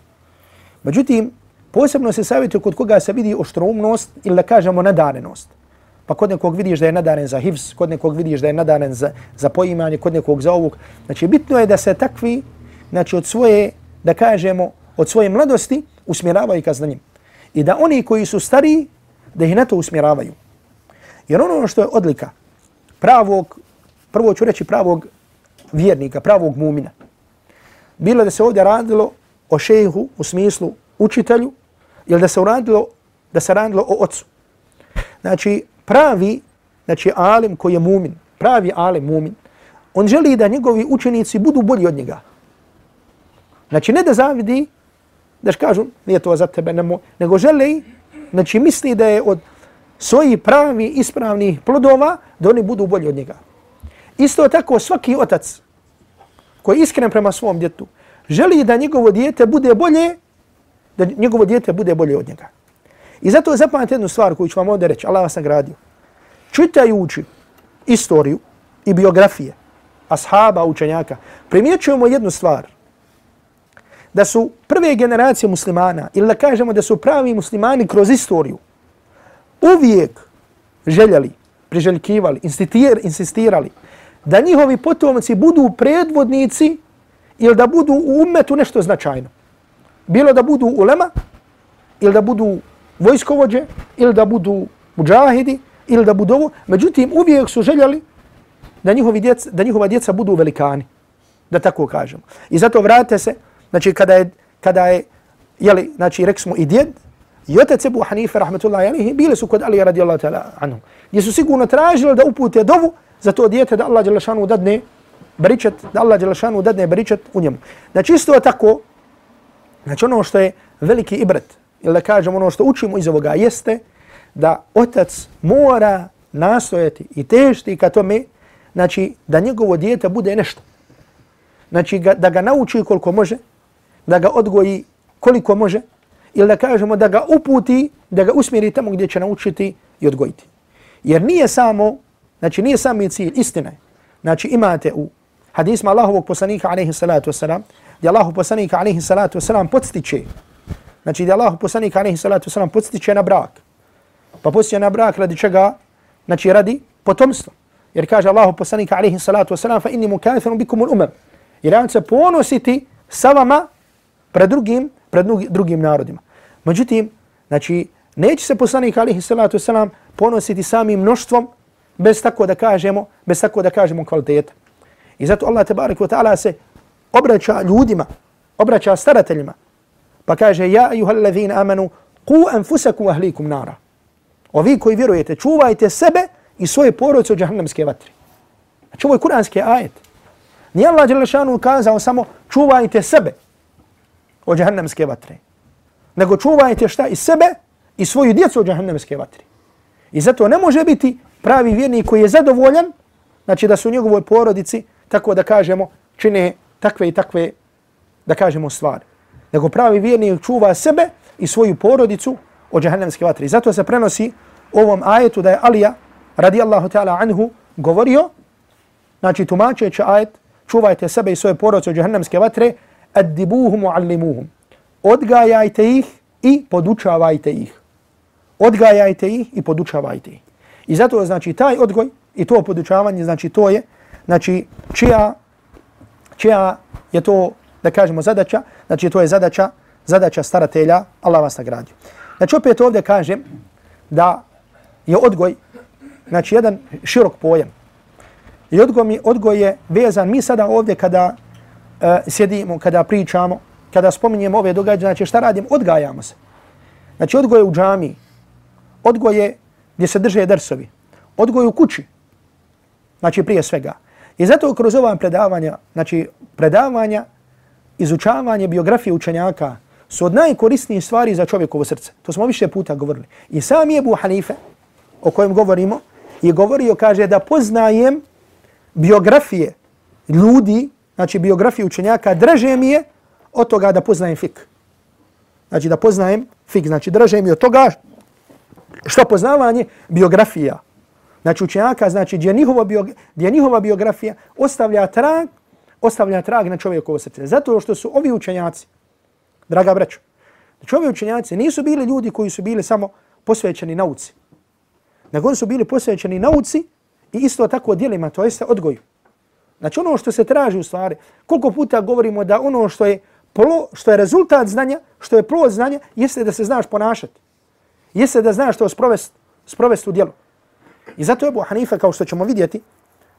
Međutim, posebno se savjetuje kod koga se vidi oštroumnost ili da kažemo nadarenost. Pa kod nekog vidiš da je nadaren za hivs, kod nekog vidiš da je nadaren za, za poimanje, kod nekog za ovog. Znači, bitno je da se takvi, znači od svoje, da kažemo, od svoje mladosti usmjeravaju ka znanjem. I da oni koji su stariji, da ih na to usmjeravaju. Jer ono što je odlika pravog, prvo ću reći pravog vjernika, pravog mumina, bilo da se ovdje radilo o šehu u smislu učitelju, ili da se uradilo, da se radilo o ocu. Znači, pravi, znači alim koji je mumin, pravi alim mumin, on želi da njegovi učenici budu bolji od njega. Znači, ne da zavidi, da kažu, nije to za tebe, nemo, nego želi znači misli da je od svojih pravi ispravnih plodova da oni budu bolji od njega. Isto tako svaki otac koji je iskren prema svom djetu želi da njegovo dijete bude bolje, da njegovo dijete bude bolje od njega. I zato zapamate jednu stvar koju ću vam ovdje reći, Allah vas nagradio. Čitajući istoriju i biografije ashaba, učenjaka, primjećujemo jednu stvar. Da su prve generacije muslimana, ili da kažemo da su pravi muslimani kroz istoriju, uvijek željeli, priželjkivali, insistirali da njihovi potomci budu predvodnici ili da budu u umetu nešto značajno. Bilo da budu ulema, ili da budu vojskovođe, ili da budu muđahidi, ili da budu ovo. Međutim, uvijek su željeli da, njihovi djeca, da njihova djeca budu velikani, da tako kažemo. I zato vrate se, znači kada je, kada je jeli, znači rekli smo i djed, i otac Ebu Hanife, rahmetullahi alihi, bili su kod Ali radijallahu ta'ala anhu. Gdje su sigurno tražili da upute dovu za to djete da Allah Đelešanu dadne beričet, da Allah Đelešanu dadne beričet u njemu. Znači isto tako, znači ono što je veliki ibret, ili da kažem ono što učimo iz ovoga jeste da otac mora nastojati i težiti ka tome, znači da njegovo dijete bude nešto. Znači ga, da ga nauči koliko može, da ga odgoji koliko može, ili da kažemo da ga uputi, da ga usmjeri tamo gdje će naučiti i odgojiti. Jer nije samo, znači nije sami cilj, istina je. Znači imate u hadisma Allahovog poslanika alaihi salatu wasalam, gdje Allahov poslanika alaihi salatu wasalam podstiče, znači gdje Allahov poslanika alaihi salatu wasalam podstiče na brak. Pa podstiče na brak radi čega? Znači radi potomstva. Jer kaže Allahov poslanika alaihi salatu wasalam, fa inni mukathirum bikum ul umam. Jer ja se ponositi sa vama pred drugim, pred drugim narodima. Međutim, znači, neće se poslanik alaihi salatu wasalam ponositi samim mnoštvom bez tako da kažemo, bez tako da kažemo kvaliteta. I zato Allah tebareku wa ta'ala se obraća ljudima, obraća starateljima, pa kaže, ja ayuhal ladhina amanu, ku anfusakum ahlikum nara. Ovi koji vjerujete, čuvajte sebe i svoje porodice od džahannamske vatre. Znači ovo je kuranski ajet. Nije Allah Đelešanu kazao samo čuvajte sebe od džahannamske vatre. Nego čuvajte šta i sebe i svoju djecu od džahannamske vatre. I zato ne može biti pravi vjernik koji je zadovoljan, znači da su u njegovoj porodici, tako da kažemo, čine takve i takve, da kažemo, stvari. Nego pravi vjernik čuva sebe i svoju porodicu od džahennemske vatre. I zato se prenosi ovom ajetu da je Alija, radijallahu ta'ala anhu, govorio, znači tumačeći ajet, čuvajte sebe i svoje porodice od džahennemske vatre, addibuhum uallimuhum. Odgajajte ih i podučavajte ih. Odgajajte ih i podučavajte ih. I zato znači taj odgoj i to podučavanje, znači to je, znači čija, čija je to, da kažemo, zadaća, znači to je zadaća, zadaća staratelja, Allah vas nagradi. Znači opet ovdje kažem da je odgoj, znači jedan širok pojam. I odgoj, odgoj je vezan, mi sada ovdje kada uh, sjedimo, kada pričamo, kada spominjemo ove događaje, znači šta radimo? Odgajamo se. Znači odgoj je u džamiji, odgoj je gdje se drže drsovi, odgoj u kući, znači prije svega. I zato kroz ova predavanja, znači predavanja, izučavanje biografije učenjaka su od najkorisnijih stvari za čovjekovo srce. To smo više puta govorili. I sam je Abu Hanife, o kojem govorimo, je govorio, kaže, da poznajem biografije ljudi, znači biografije učenjaka, draže mi je od toga da poznajem fik. Znači da poznajem fik, znači draže mi od toga što poznavanje biografija. Znači učenjaka, znači gdje njihova, bio, gdje njihova biografija ostavlja trag, ostavlja trag na čovjekovo srce. Zato što su ovi učenjaci, draga braćo, znači ovi učenjaci nisu bili ljudi koji su bili samo posvećeni nauci. Nego su bili posvećeni nauci i isto tako dijelima, to jeste odgoju. Znači ono što se traži u stvari, koliko puta govorimo da ono što je, plo, što je rezultat znanja, što je plod znanja, jeste da se znaš ponašati jeste da znaš to sprovesti, sprovest u djelu. I zato je Ebu Hanife, kao što ćemo vidjeti,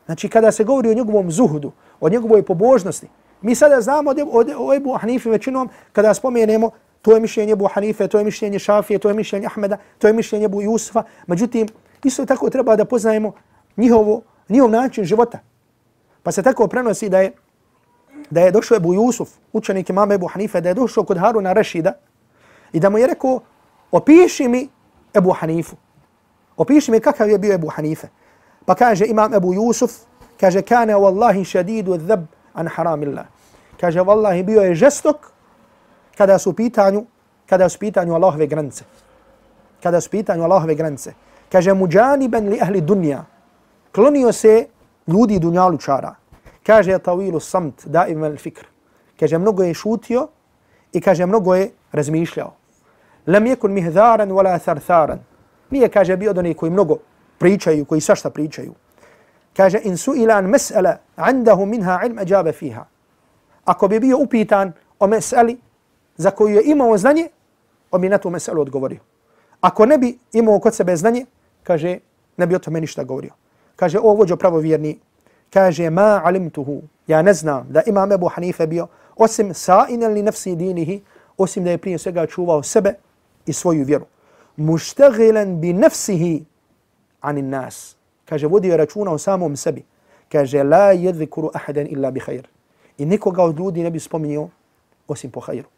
znači kada se govori o njegovom zuhudu, o njegovoj pobožnosti, mi sada znamo o Ebu Hanife većinom kada spomenemo to je mišljenje Ebu Hanife, to je mišljenje Šafije, to je mišljenje Ahmeda, to je mišljenje Ebu Jusufa. Međutim, isto tako treba da poznajemo njihovo, njihov način života. Pa se tako prenosi da je da je došao Ebu Jusuf, učenik imama Ebu Hanife, da je došao kod Haruna Rešida i da mu je rekao, opiši mi Ebu Hanifu. Opiši mi kakav je bio Ebu Hanife. Pa kaže imam Ebu Jusuf, kaže, kane wallahi šadidu dhab an haramillah. Kaže, wallahi bio je žestok kada su pitanju, kada su pitanju Allahove granice. Kada su pitanju Allahove granice. Kaže, muđaniben li ahli dunja. Klonio se ljudi dunjalučara. Kaže tawilu samt daim al fikr. Kaže mnogo je šutio i kaže mnogo je razmišljao. Lam yakun mihdaran wala thartharan. Nije kaže bio do koji mnogo pričaju, koji svašta pričaju. Kaže in su ilan mas'ala andahu minha ilm ajaba fiha. Ako bi bio upitan o meseli za koju je imao znanje, on bi na tu meselu odgovorio. Ako ne bi imao kod sebe znanje, kaže, ne bi o tome ništa govorio. Kaže, o vođo pravovjerni, kaže, ma alimtuhu, ja ne znam da imam Ebu Hanife bio, osim sa'in li nafsi dinihi, osim da je prije svega čuvao sebe i svoju vjeru. Muštagilan bi nafsihi anin nas. Kaže, vodio računa o samom sebi. Kaže, la jedvikuru ahadan illa bi hajr. I nikoga od ljudi ne bi spominio osim po hajru.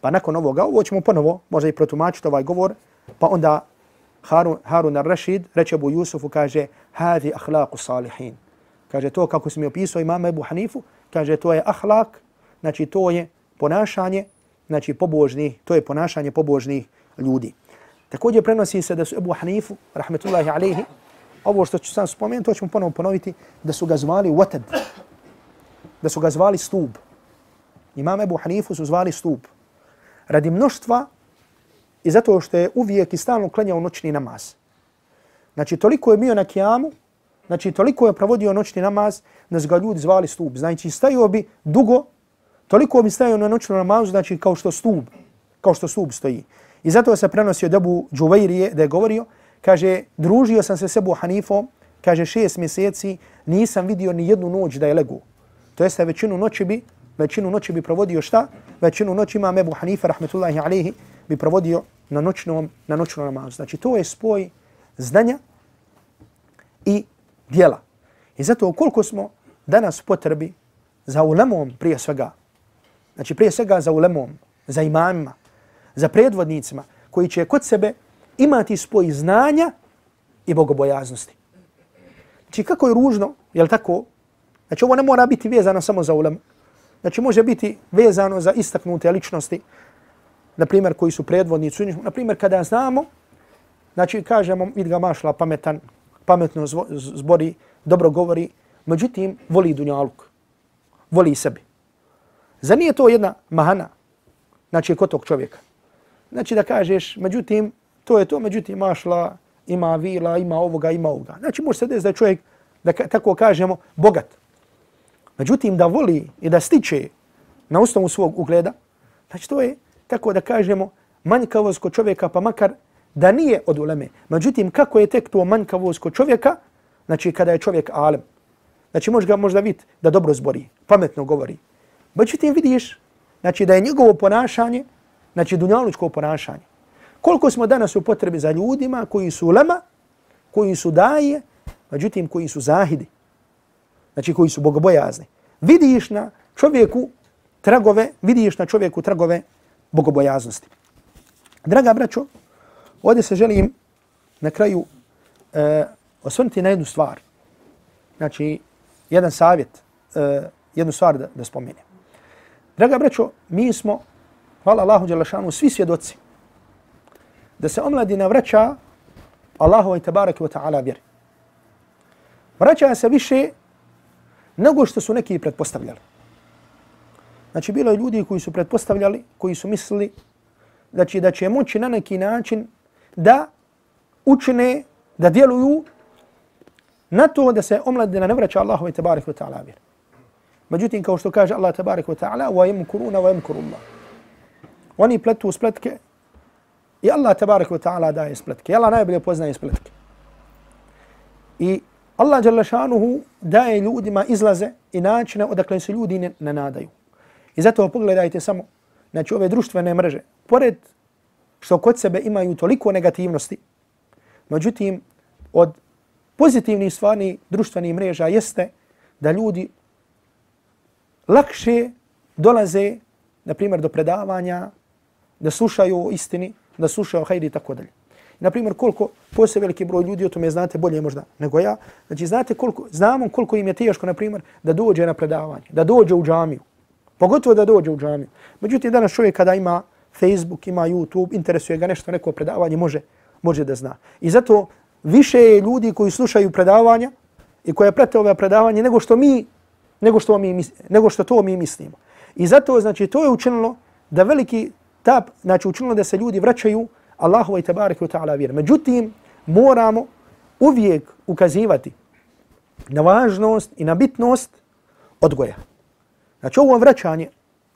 Pa nakon ovoga, ovo ćemo ponovo, možda i protumačiti ovaj govor, pa onda Harun, Harun al-Rashid reče Abu Jusufu, kaže, hadi ahlaku salihin. Kaže, to kako si mi opisao imama Ebu Hanifu, kaže, to je ahlak, znači to je ponašanje, znači pobožnih, to je ponašanje pobožnih ljudi. Također prenosi se da su Ebu Hanifu, rahmetullahi alaihi, ovo što ću sam spomenuti, to ćemo ponovo ponoviti, da su ga zvali Watad, da su ga zvali stub. Imam Ebu Hanifu su zvali stub. Radi mnoštva i zato što je uvijek i stalno klanjao noćni namaz. Znači, toliko je bio na kijamu, znači, toliko je provodio noćni namaz, da su ga ljudi zvali stub. Znači, stajio bi dugo, toliko bi stajio na noćnom namazu, znači, kao što stub, kao što stub stoji. I zato se prenosio Ebu Džuvajrije da je govorio, kaže, družio sam se sebu Hanifom, kaže, šest mjeseci, nisam vidio ni jednu noć da je legu. To jeste, većinu noći bi, većinu noći bi provodio šta? Većinu noći ima Ebu Hanifa, rahmetullahi alihi, bi provodio na noćnom, na noćnom namazu. Znači, to je spoj znanja i dijela. I zato koliko smo danas potrebi za ulemom prije svega, znači prije svega za ulemom, za imamima, za predvodnicima koji će kod sebe imati spoj znanja i bogobojaznosti. Znači kako je ružno, je li tako? Znači ovo ne mora biti vezano samo za ulemu. Znači može biti vezano za istaknute ličnosti, na primjer koji su predvodnici, na primjer kada znamo, znači kažemo vid ga mašla pametan, pametno zbori, dobro govori, međutim voli dunjaluk, voli sebi. Za nije to jedna mahana, znači kod tog čovjeka? Znači da kažeš, međutim, to je to, međutim, mašla, ima vila, ima ovoga, ima ovoga. Znači može se desiti da čovjek, da tako kažemo, bogat. Međutim, da voli i da stiče na ustavu svog ugleda, znači to je, tako da kažemo, manjkavost kod čovjeka, pa makar da nije od uleme. Međutim, kako je tek to manjkavost kod čovjeka, znači kada je čovjek alem. Znači može ga možda vidjeti da dobro zbori, pametno govori. Međutim, vidiš, znači da je njegovo ponašanje, znači dunjalučko ponašanje. Koliko smo danas u potrebi za ljudima koji su ulema, koji su daje, međutim koji su zahidi znači koji su bogobojazni. Vidiš na čovjeku tragove, vidiš na čovjeku tragove bogobojaznosti. Draga braćo, ovdje se želim na kraju e, osvrnuti na jednu stvar. Znači, jedan savjet, e, jednu stvar da, da spomenem. Draga braćo, mi smo, hvala Allahu Đelešanu, svi svjedoci da se omladina vraća Allahu i tabaraki wa ta'ala vjeri. Vraća se više nego što su neki pretpostavljali. Znači, bilo je ljudi koji su pretpostavljali, koji su mislili da će, da će moći na neki način da učine, da djeluju na to da se omladina ne vraća Allahu i tabarik wa ta'ala vjeri. Međutim, kao što kaže Allah tabarik wa ta'ala, wa im wa im. Oni pletu spletke i Allah tabarak wa ta'ala daje spletke. Allah najbolje poznaje spletke. I Allah dželle daje ljudima izlaze i načine odakle se ljudi ne, ne nadaju. I zato pogledajte samo znači ove društvene mreže. Pored što kod sebe imaju toliko negativnosti, međutim, od pozitivnih stvari društvenih mreža jeste da ljudi lakše dolaze, na primjer, do predavanja, da slušaju o istini, da slušaju o hajri i tako dalje. Na primjer, koliko postoje veliki broj ljudi, o tome znate bolje možda nego ja. Znači, znate koliko, znamo koliko im je teško, na primjer, da dođe na predavanje, da dođe u džamiju. Pogotovo da dođe u džamiju. Međutim, danas čovjek kada ima Facebook, ima YouTube, interesuje ga nešto, neko predavanje, može, može da zna. I zato više je ljudi koji slušaju predavanja i koje prate ove predavanje nego što mi nego što, mi, nego što to mi mislimo. I zato, znači, to je učinilo da veliki ta, znači učinilo da se ljudi vraćaju Allahu i tabaraka u ta'ala vjeru. Međutim, moramo uvijek ukazivati na važnost i na bitnost odgoja. Znači ovo vraćanje,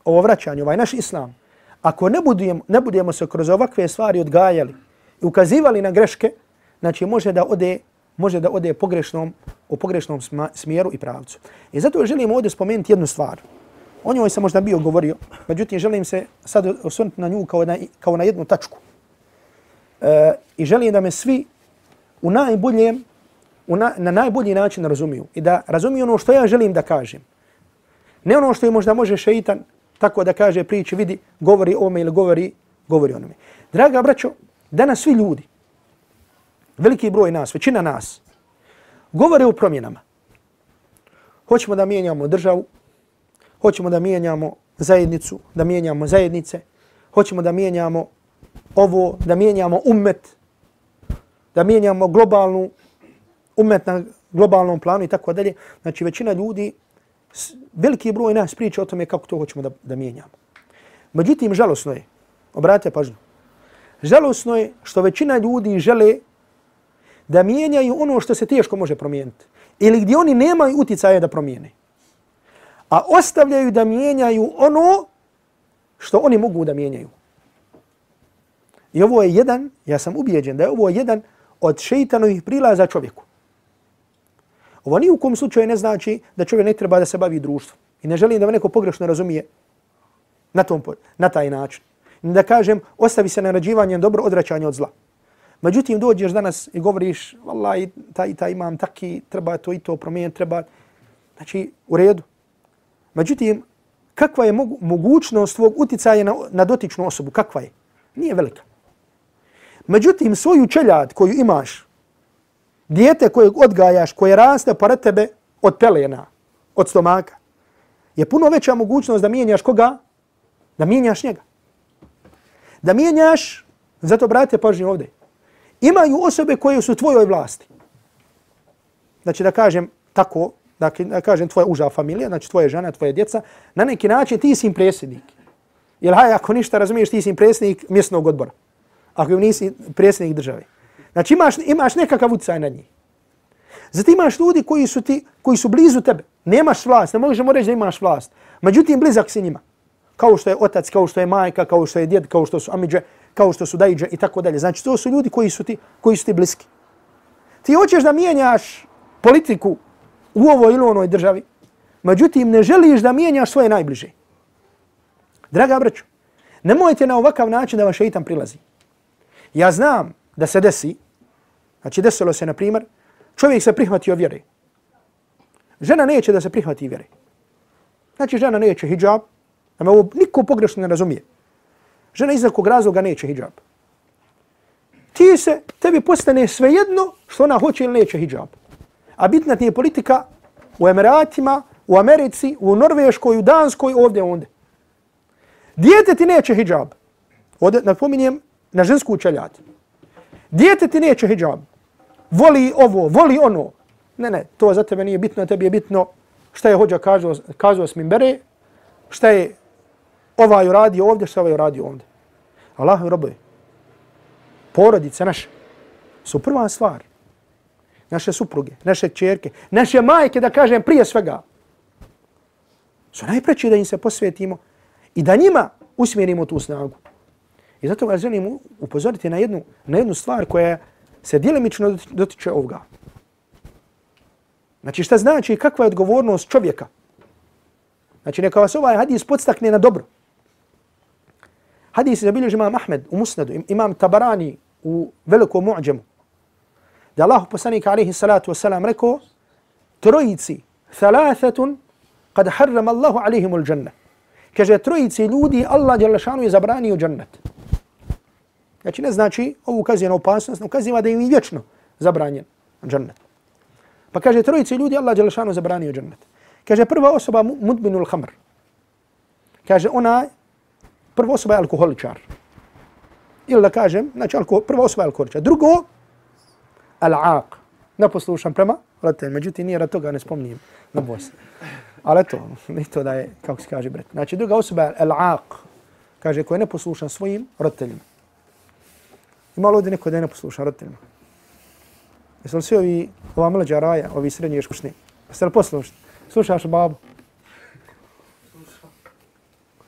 ovo vraćanje, ovaj naš islam, ako ne budemo, ne budemo se kroz ovakve stvari odgajali i ukazivali na greške, znači može da ode može da ode pogrešnom, u pogrešnom smjeru i pravcu. I zato želim ovdje spomenuti jednu stvar. O njoj sam možda bio govorio, međutim želim se sad osvrnuti na nju kao na, kao na jednu tačku. E, I želim da me svi u najboljem, u na, na najbolji način razumiju i da razumiju ono što ja želim da kažem. Ne ono što je možda može šeitan tako da kaže priči, vidi, govori ome ili govori, govori onome. Draga braćo, danas svi ljudi, veliki broj nas, većina nas, govore o promjenama. Hoćemo da mijenjamo državu, hoćemo da mijenjamo zajednicu, da mijenjamo zajednice, hoćemo da mijenjamo ovo, da mijenjamo umet, da mijenjamo globalnu umet na globalnom planu i tako dalje. Znači većina ljudi, veliki broj nas priča o tome kako to hoćemo da, da mijenjamo. Međutim, žalosno je, obratite pažnju, žalosno je što većina ljudi žele da mijenjaju ono što se teško može promijeniti. Ili gdje oni nemaju uticaja da promijene. A ostavljaju da mijenjaju ono što oni mogu da mijenjaju. I ovo je jedan, ja sam ubijeđen da je ovo jedan od šeitanovih prilaza čovjeku. Ovo ni u kom slučaju ne znači da čovjek ne treba da se bavi društvom. I ne želim da me neko pogrešno razumije na, tom, na taj način. Da kažem, ostavi se narađivanjem dobro odraćanje od zla. Međutim, dođeš danas i govoriš, vallaj, taj, taj imam taki, treba to i to promijeniti, treba... Znači, u redu. Međutim, kakva je mogu, mogućnost tvog uticaja na, na dotičnu osobu? Kakva je? Nije velika. Međutim, svoju čeljad koju imaš, dijete koje odgajaš, koje raste pored tebe od pelena, od stomaka, je puno veća mogućnost da mijenjaš koga? Da mijenjaš njega. Da mijenjaš, zato brate pažnje ovdje, imaju osobe koje su tvojoj vlasti. Znači da kažem tako, da, da kažem tvoja uža familija, znači tvoje žena, tvoje djeca, na neki način ti si im predsjednik. Jer haj, ako ništa razumiješ, ti si im predsjednik mjesnog odbora. Ako nisi predsjednik države. Znači imaš, imaš nekakav utjecaj na njih. Zato imaš ljudi koji su, ti, koji su blizu tebe. Nemaš vlast, ne možemo reći da imaš vlast. Međutim, blizak si njima. Kao što je otac, kao što je majka, kao što je djed, kao što su amidže, kao što su dajđe i tako dalje. Znači, to su ljudi koji su ti, koji su ti bliski. Ti hoćeš da mijenjaš politiku u ovoj ili onoj državi, međutim, ne želiš da mijenjaš svoje najbliže. Draga braću, nemojte na ovakav način da vam šeitan prilazi. Ja znam da se desi, znači desilo se, na primjer, čovjek se prihvatio vjere. Žena neće da se prihvati vjere. Znači, žena neće hijab, a me ovo niko pogrešno ne razumije. Žena iz nekog razloga neće hijab. Ti se, tebi postane svejedno što ona hoće ili neće hijab. A bitna ti je politika u Emiratima, u Americi, u Norveškoj, u Danskoj, ovdje, ovdje. Dijete ti neće hijab. Ovdje napominjem na žensku čeljat. Dijete ti neće hijab. Voli ovo, voli ono. Ne, ne, to za tebe nije bitno, tebi je bitno šta je hođa kazao, kazao s mimbere, šta je ovaj uradio ovdje, što ovaj uradio ovdje. Allah i porodice naše su prva stvar. Naše supruge, naše čerke, naše majke, da kažem prije svega, su najpreći da im se posvetimo i da njima usmjerimo tu snagu. I zato vas želim upozoriti na jednu, na jednu stvar koja se djelimično dotiče ovoga. Znači šta znači kakva je odgovornost čovjeka? Znači neka vas ovaj hadis podstakne na dobro. Hadis zabilježi imam Ahmed u Musnadu, imam Tabarani u velikom mu'đemu. Da Allah poslanik alaihi salatu wasalam rekao, trojici, thalathatun, kad harram Allahu alaihim ul džanna. Kaže, trojici ljudi, Allah djelašanu je zabranio džannet. Znači ne znači, ovo ukazuje na opasnost, ukazuje da im je vječno zabranjen džannet. Pa kaže, trojici ljudi, Allah djelašanu zabranio džannet. Kaže, prva osoba mudbinul hamr. Kaže, ona prva osoba je alkoholičar. Ili da kažem, znači alko, prva osoba je alkoholičar. Drugo, al-aq. Ne poslušam prema roditelj, međutim nije rad toga ne spomnijem na Bosni. Ali to, ni to da je, kako se kaže, bret. Znači, druga osoba je al-aq, kaže, ko je neposlušan svojim roditeljima. Ima li ovdje neko da je neposlušan roditeljima? Jesu li svi ovi, ova mlađa raja, ovi srednji ješkušni? Jeste li poslušni? Slušaš babu?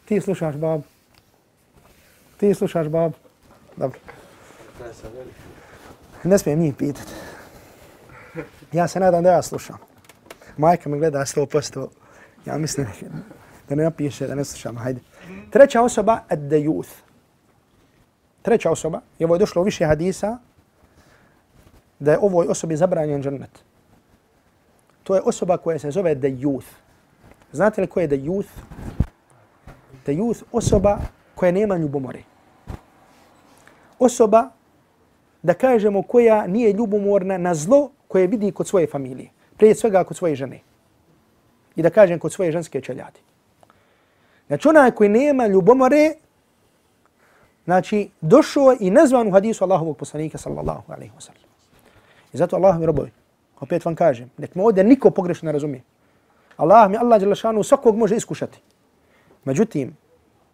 Ti slušaš babu? Ti slušaš babu? Dobro. Ne smijem njih pitat. Ja se nadam da ja slušam. Majka me gleda 100%. Ja mislim da ne napiše da ne slušam. Hajde. Treća osoba, ad youth. Treća osoba, je ovo je došlo u više hadisa, da je ovoj osobi zabranjen džennet. To je osoba koja se zove the youth. Znate li ko je the youth? The youth osoba koja nema ljubomore. Osoba, da kažemo, koja nije ljubomorna na zlo koje vidi kod svoje familije. Prije svega kod svoje žene. I da kažem kod svoje ženske čeljade. Znači onaj koji nema ljubomore, znači došao i nazvan u hadisu Allahovog poslanika sallallahu alaihi wa sallam. I zato Allah mi robovi, opet vam kažem, nek me ovdje niko pogrešno ne razumije. Allah mi, Allah Đelešanu, svakog može iskušati. Međutim,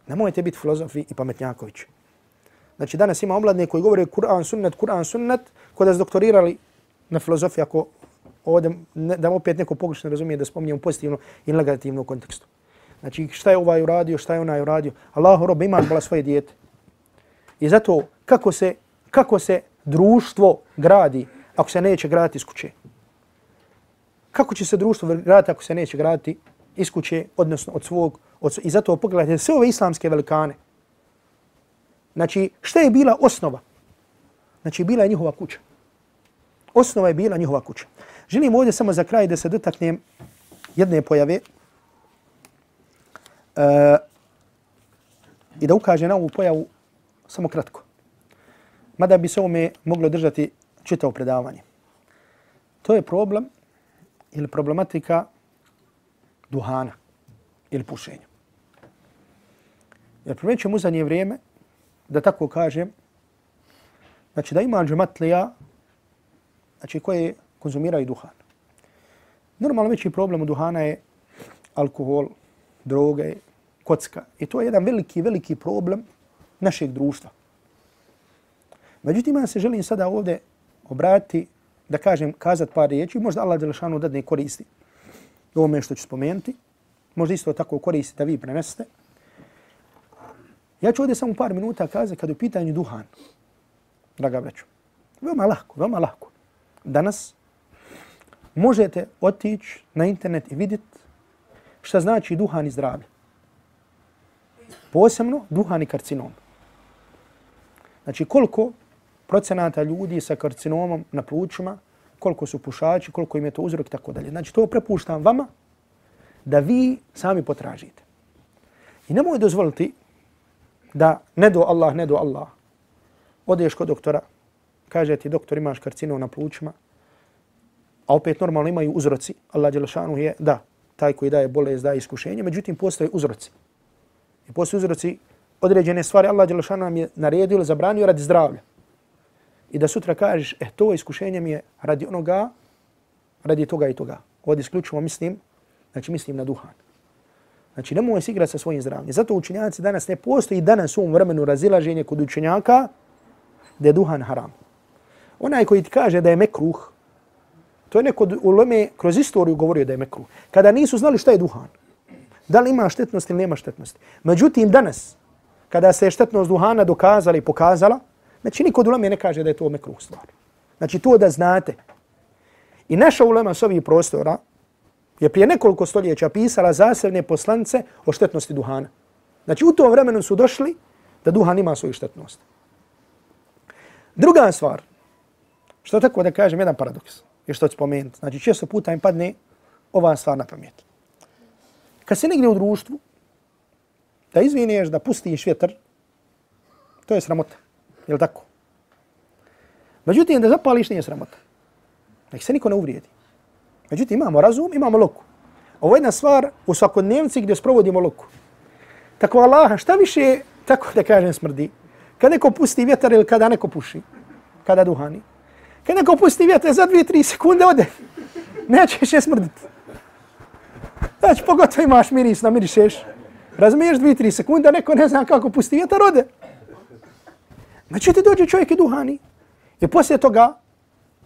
nemojte biti filozofi i pametnjakovići. Znači danas ima omladne koji govore Kur'an, sunnet, Kur'an, sunnet, ko da su doktorirali na filozofiji, ako ovdje, ne, da opet neko pogrešno razumije da spominjem pozitivno i negativno kontekstu. Znači šta je ovaj uradio, šta je onaj uradio. Allahu rob ima bila svoje dijete. I zato kako se, kako se društvo gradi ako se neće graditi iz kuće? Kako će se društvo graditi ako se neće graditi iz kuće, odnosno od svog, od, i zato pogledajte sve ove islamske velikane. Znači, šta je bila osnova? Znači, bila je njihova kuća. Osnova je bila njihova kuća. Želim ovdje samo za kraj da se dotaknem jedne pojave uh, i da ukaže na ovu pojavu samo kratko. Mada bi se ovome moglo držati čitao predavanje. To je problem ili problematika duhana ili pušenja. Jer primjećujem u zadnje vrijeme, da tako kažem, znači da ima džematlija, znači koje konzumiraju duhan. Normalno veći problem u duhana je alkohol, droge, kocka. I to je jedan veliki, veliki problem našeg društva. Međutim, ja se želim sada ovdje obrati, da kažem, kazat par riječi, možda Allah Đelešanu da ne koristi ovome što ću spomenuti, možda isto tako koristi da vi prenesete. Ja ću ovdje samo par minuta kazati kada je u pitanju duhan, draga braću, Veoma lahko, veoma lahko. Danas možete otići na internet i vidjeti šta znači duhan i zdravlje. Posebno duhan i karcinom. Znači koliko procenata ljudi sa karcinomom na plućima, koliko su pušači, koliko im je to uzrok i tako dalje. Znači to prepuštam vama da vi sami potražite. I nemoj dozvoliti da ne do Allah, ne do Allah. Odeš kod doktora, kaže ti doktor imaš karcinom na plućima, a opet normalno imaju uzroci. Allah Đelešanu je da, taj koji daje bolest, daje iskušenje, međutim postoje uzroci. I postoje uzroci određene stvari Allah Đelešanu nam je naredio ili zabranio radi zdravlja i da sutra kažeš, eh, to iskušenje mi je radi onoga, radi toga i toga. Ovdje isključivo mislim, znači mislim na duhan. Znači, ne mogu se igrati sa svojim zdravljem. Zato učenjaci danas ne postoji danas u ovom vremenu razilaženje kod učenjaka da je duhan haram. Onaj koji ti kaže da je mekruh, to je neko u Leme kroz istoriju govorio da je mekruh. Kada nisu znali šta je duhan. Da li ima štetnost ili nema štetnosti. Međutim, danas, kada se je štetnost duhana dokazala i pokazala, Znači, niko od ulema ne kaže da je to mekruh stvar. Znači, to da znate. I naša ulema s ovih prostora je prije nekoliko stoljeća pisala zasebne poslance o štetnosti duhana. Znači, u tom vremenu su došli da duhan ima svoju štetnost. Druga stvar, što tako da kažem, jedan paradoks, je što ću spomenuti. Znači, često puta im padne ova stvar na pamet. Kad se negdje u društvu, da izvineš, da pustiš vjetar, to je sramota. Je li tako? Međutim, da zapališ nije sramota. Nek se niko ne uvrijedi. Međutim, imamo razum, imamo loku. Ovo je jedna stvar u svakodnevnici gdje sprovodimo loku. Tako Allaha, šta više, tako da kažem, smrdi? Kad neko pusti vjetar ili kada neko puši? Kada duhani? Kad neko pusti vjetar za dvije, tri sekunde ode. Neće še smrditi. Znači, pogotovo imaš miris, namirišeš. Razumiješ dvije, tri sekunde, neko ne zna kako pusti vjetar, ode. Znači, ti dođe čovjek i duhani. I poslije toga,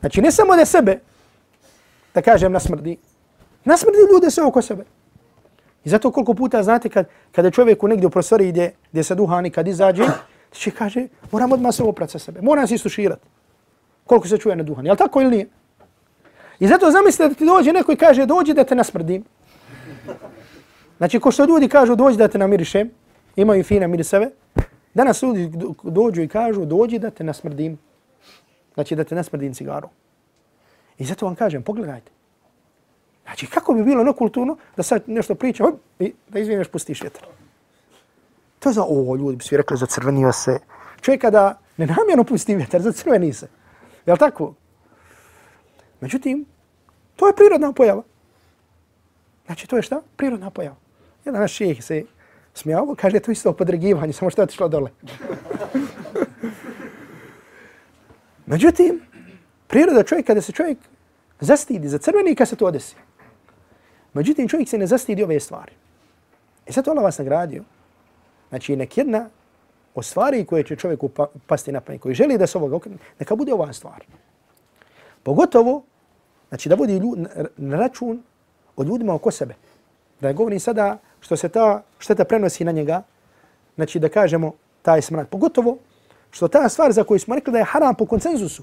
znači, ne samo da sebe, da kažem, nasmrdi. Nasmrdi ljude sve oko sebe. I zato koliko puta, znate, kad, kada čovjek u negdje u prostoriji ide, gdje se duhani, kad izađe, će kaže, moram odmah se oprat sa sebe. Moram se istuširati. Koliko se čuje na duhani. Jel tako ili nije? I zato zamislite da ti dođe neko i kaže, dođi da te nasmrdim. Znači, ko što ljudi kažu, dođi da te namirišem, imaju fina miriseve, danas ljudi dođu i kažu, dođi da te nasmrdim. Znači, da te nasmrdim cigarom. I zato vam kažem, pogledajte. Znači, kako bi bilo nekulturno da sad nešto priča, i da izvineš, pustiš vjetar. To je za, o, ljudi bi svi rekli, zacrvenio se. Čovjek kada ne namjerno pusti vjetar, zacrveni se. Jel tako? Međutim, to je prirodna pojava. Znači, to je šta? Prirodna pojava. Jedan naš šijeh se smijao, kaže, to isto podregivanje, samo što je otišlo dole. Međutim, priroda čovjeka, kada se čovjek zastidi za crveni, kad se to desi. Međutim, čovjek se ne zastidi ove stvari. I sad Allah vas nagradio. Znači, nek jedna o stvari koje će čovjeku pa, pasti na pamet, koji želi da se ovoga okrene, neka bude ova stvar. Pogotovo, znači da vodi ljud, na račun od ljudima oko sebe. Da ne govorim sada što se ta šteta prenosi na njega, znači da kažemo taj smrad. Pogotovo što ta stvar za koju smo rekli da je haram po konsenzusu,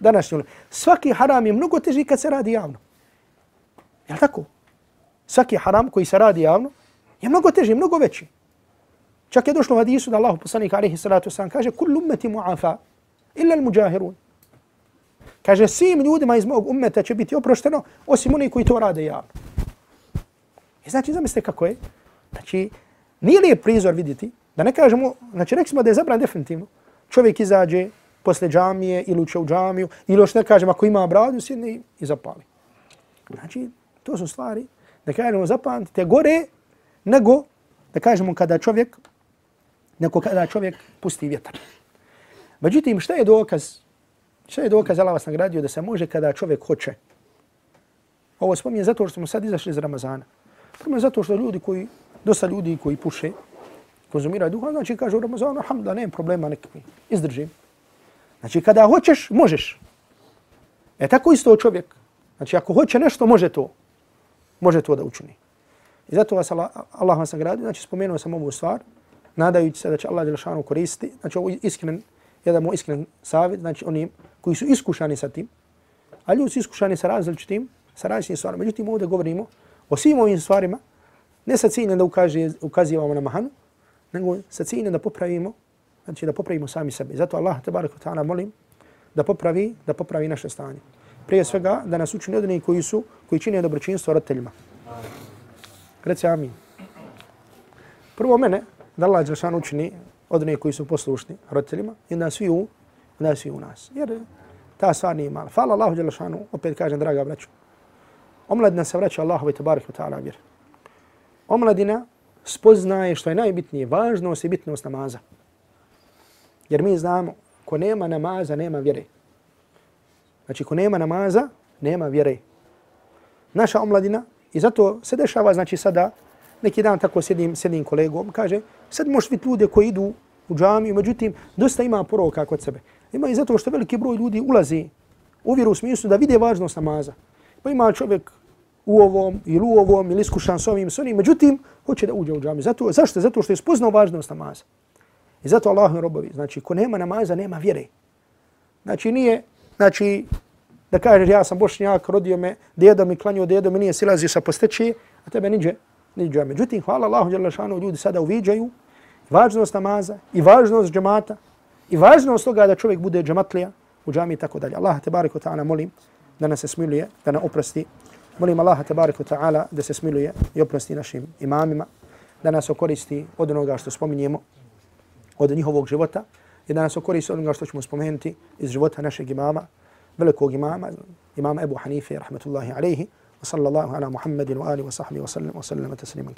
današnji svaki haram je mnogo teži kad se radi javno. Je tako? Svaki haram koji se radi javno je mnogo teži, mnogo veći. Čak je došlo u hadisu da Allah poslanik alaihi salatu wasalam kaže kullu ummeti mu'afa illa al mujahirun. Kaže svim ljudima iz mog ummeta će biti oprošteno osim oni koji to rade javno. I znači, zamislite kako je. Znači, nije li je prizor vidjeti, da ne kažemo, znači rekli da je zabran definitivno. Čovjek izađe posle džamije ili uče u džamiju ili još ne kažem ako ima bradu, sjedne i zapali. Znači, to su stvari da kažemo zapamtite gore nego da kažemo kada čovjek neko kada čovjek pusti vjetar. Međutim, šta je dokaz? Šta je dokaz Allah vas nagradio da se može kada čovjek hoće? Ovo spominje zato što smo sad izašli iz Ramazana. Prvo zato što ljudi koji, dosta ljudi koji puše, konzumiraju duha, znači kažu u Ramazanu, alhamdulillah, nema problema, nekakvi, izdržim. Znači, kada hoćeš, možeš. E tako isto čovjek. Znači, ako hoće nešto, može to. Može to da učini. I zato vas Allah, Allah vas nagradi. znači spomenuo sam ovu stvar, nadajući se da će Allah Đelšanu koristiti, znači ovo iskren, jedan moj iskren savjet, znači oni koji su iskušani sa tim, a ljudi su iskušani sa različitim, sa različitim stvarima. Međutim, ovdje govorimo o svim ovim stvarima, ne sa ciljem da ukaže, ukazivamo na mahanu, nego sa ciljem da popravimo, znači da popravimo sami sebe. Zato Allah, te ta'ala, molim da popravi, da popravi naše stanje. Prije svega, da nas učini od koji su, koji čine dobročinstvo roditeljima. Reci amin. Prvo mene, da Allah Đelšan učini od njih koji su poslušni roditeljima i da svi u, da svi u nas. Jer ta stvar nije mala. Hvala Allahu Đelšanu, opet kažem, draga braću. Omladina se vraća Allahu i tabarik ta'ala vjer. Omladina spoznaje što je najbitnije, važnost i bitnost namaza. Jer mi znamo, ko nema namaza, nema vjere. Znači, ko nema namaza, nema vjere. Naša omladina, i zato se dešava, znači sada, neki dan tako sjedim, sjedim kolegom, kaže, sad možeš vidjeti ljude koji idu u džamiju, međutim, dosta ima poroka kod sebe. Ima i zato što veliki broj ljudi ulazi u vjeru u smislu da vide važnost namaza. Pa ima čovjek u ovom ili u ovom ili iskušan s ovim s onim, međutim, hoće da uđe u džamiju. Zato, zašto? Zato što je spoznao važnost namaza. I zato Allah robovi, znači, ko nema namaza, nema vjere. Znači, nije, znači, da kažeš ja sam bošnjak, rodio me, djedo mi klanio, djedo mi nije silazio sa posteći, a tebe niđe, niđe. Međutim, hvala Allahu, Đelešanu, ljudi sada uviđaju važnost namaza i važnost džemata i važnost toga da čovjek bude džematlija u džami i tako dalje. Allah te bariko ta'ala molim da nas se smiluje, da nas oprosti. Molim Allah te bariko ta'ala da se smiluje i oprosti našim imamima, da nas okoristi od onoga što spominjemo, od njihovog života i da nas okoristi onoga što ćemo spomenuti iz života našeg imama, velikog imama, imama Ebu Hanife, rahmetullahi alaihi, wa sallallahu ala Muhammedin wa alihi wa sahbihi wa sallam wa sallam tasliman.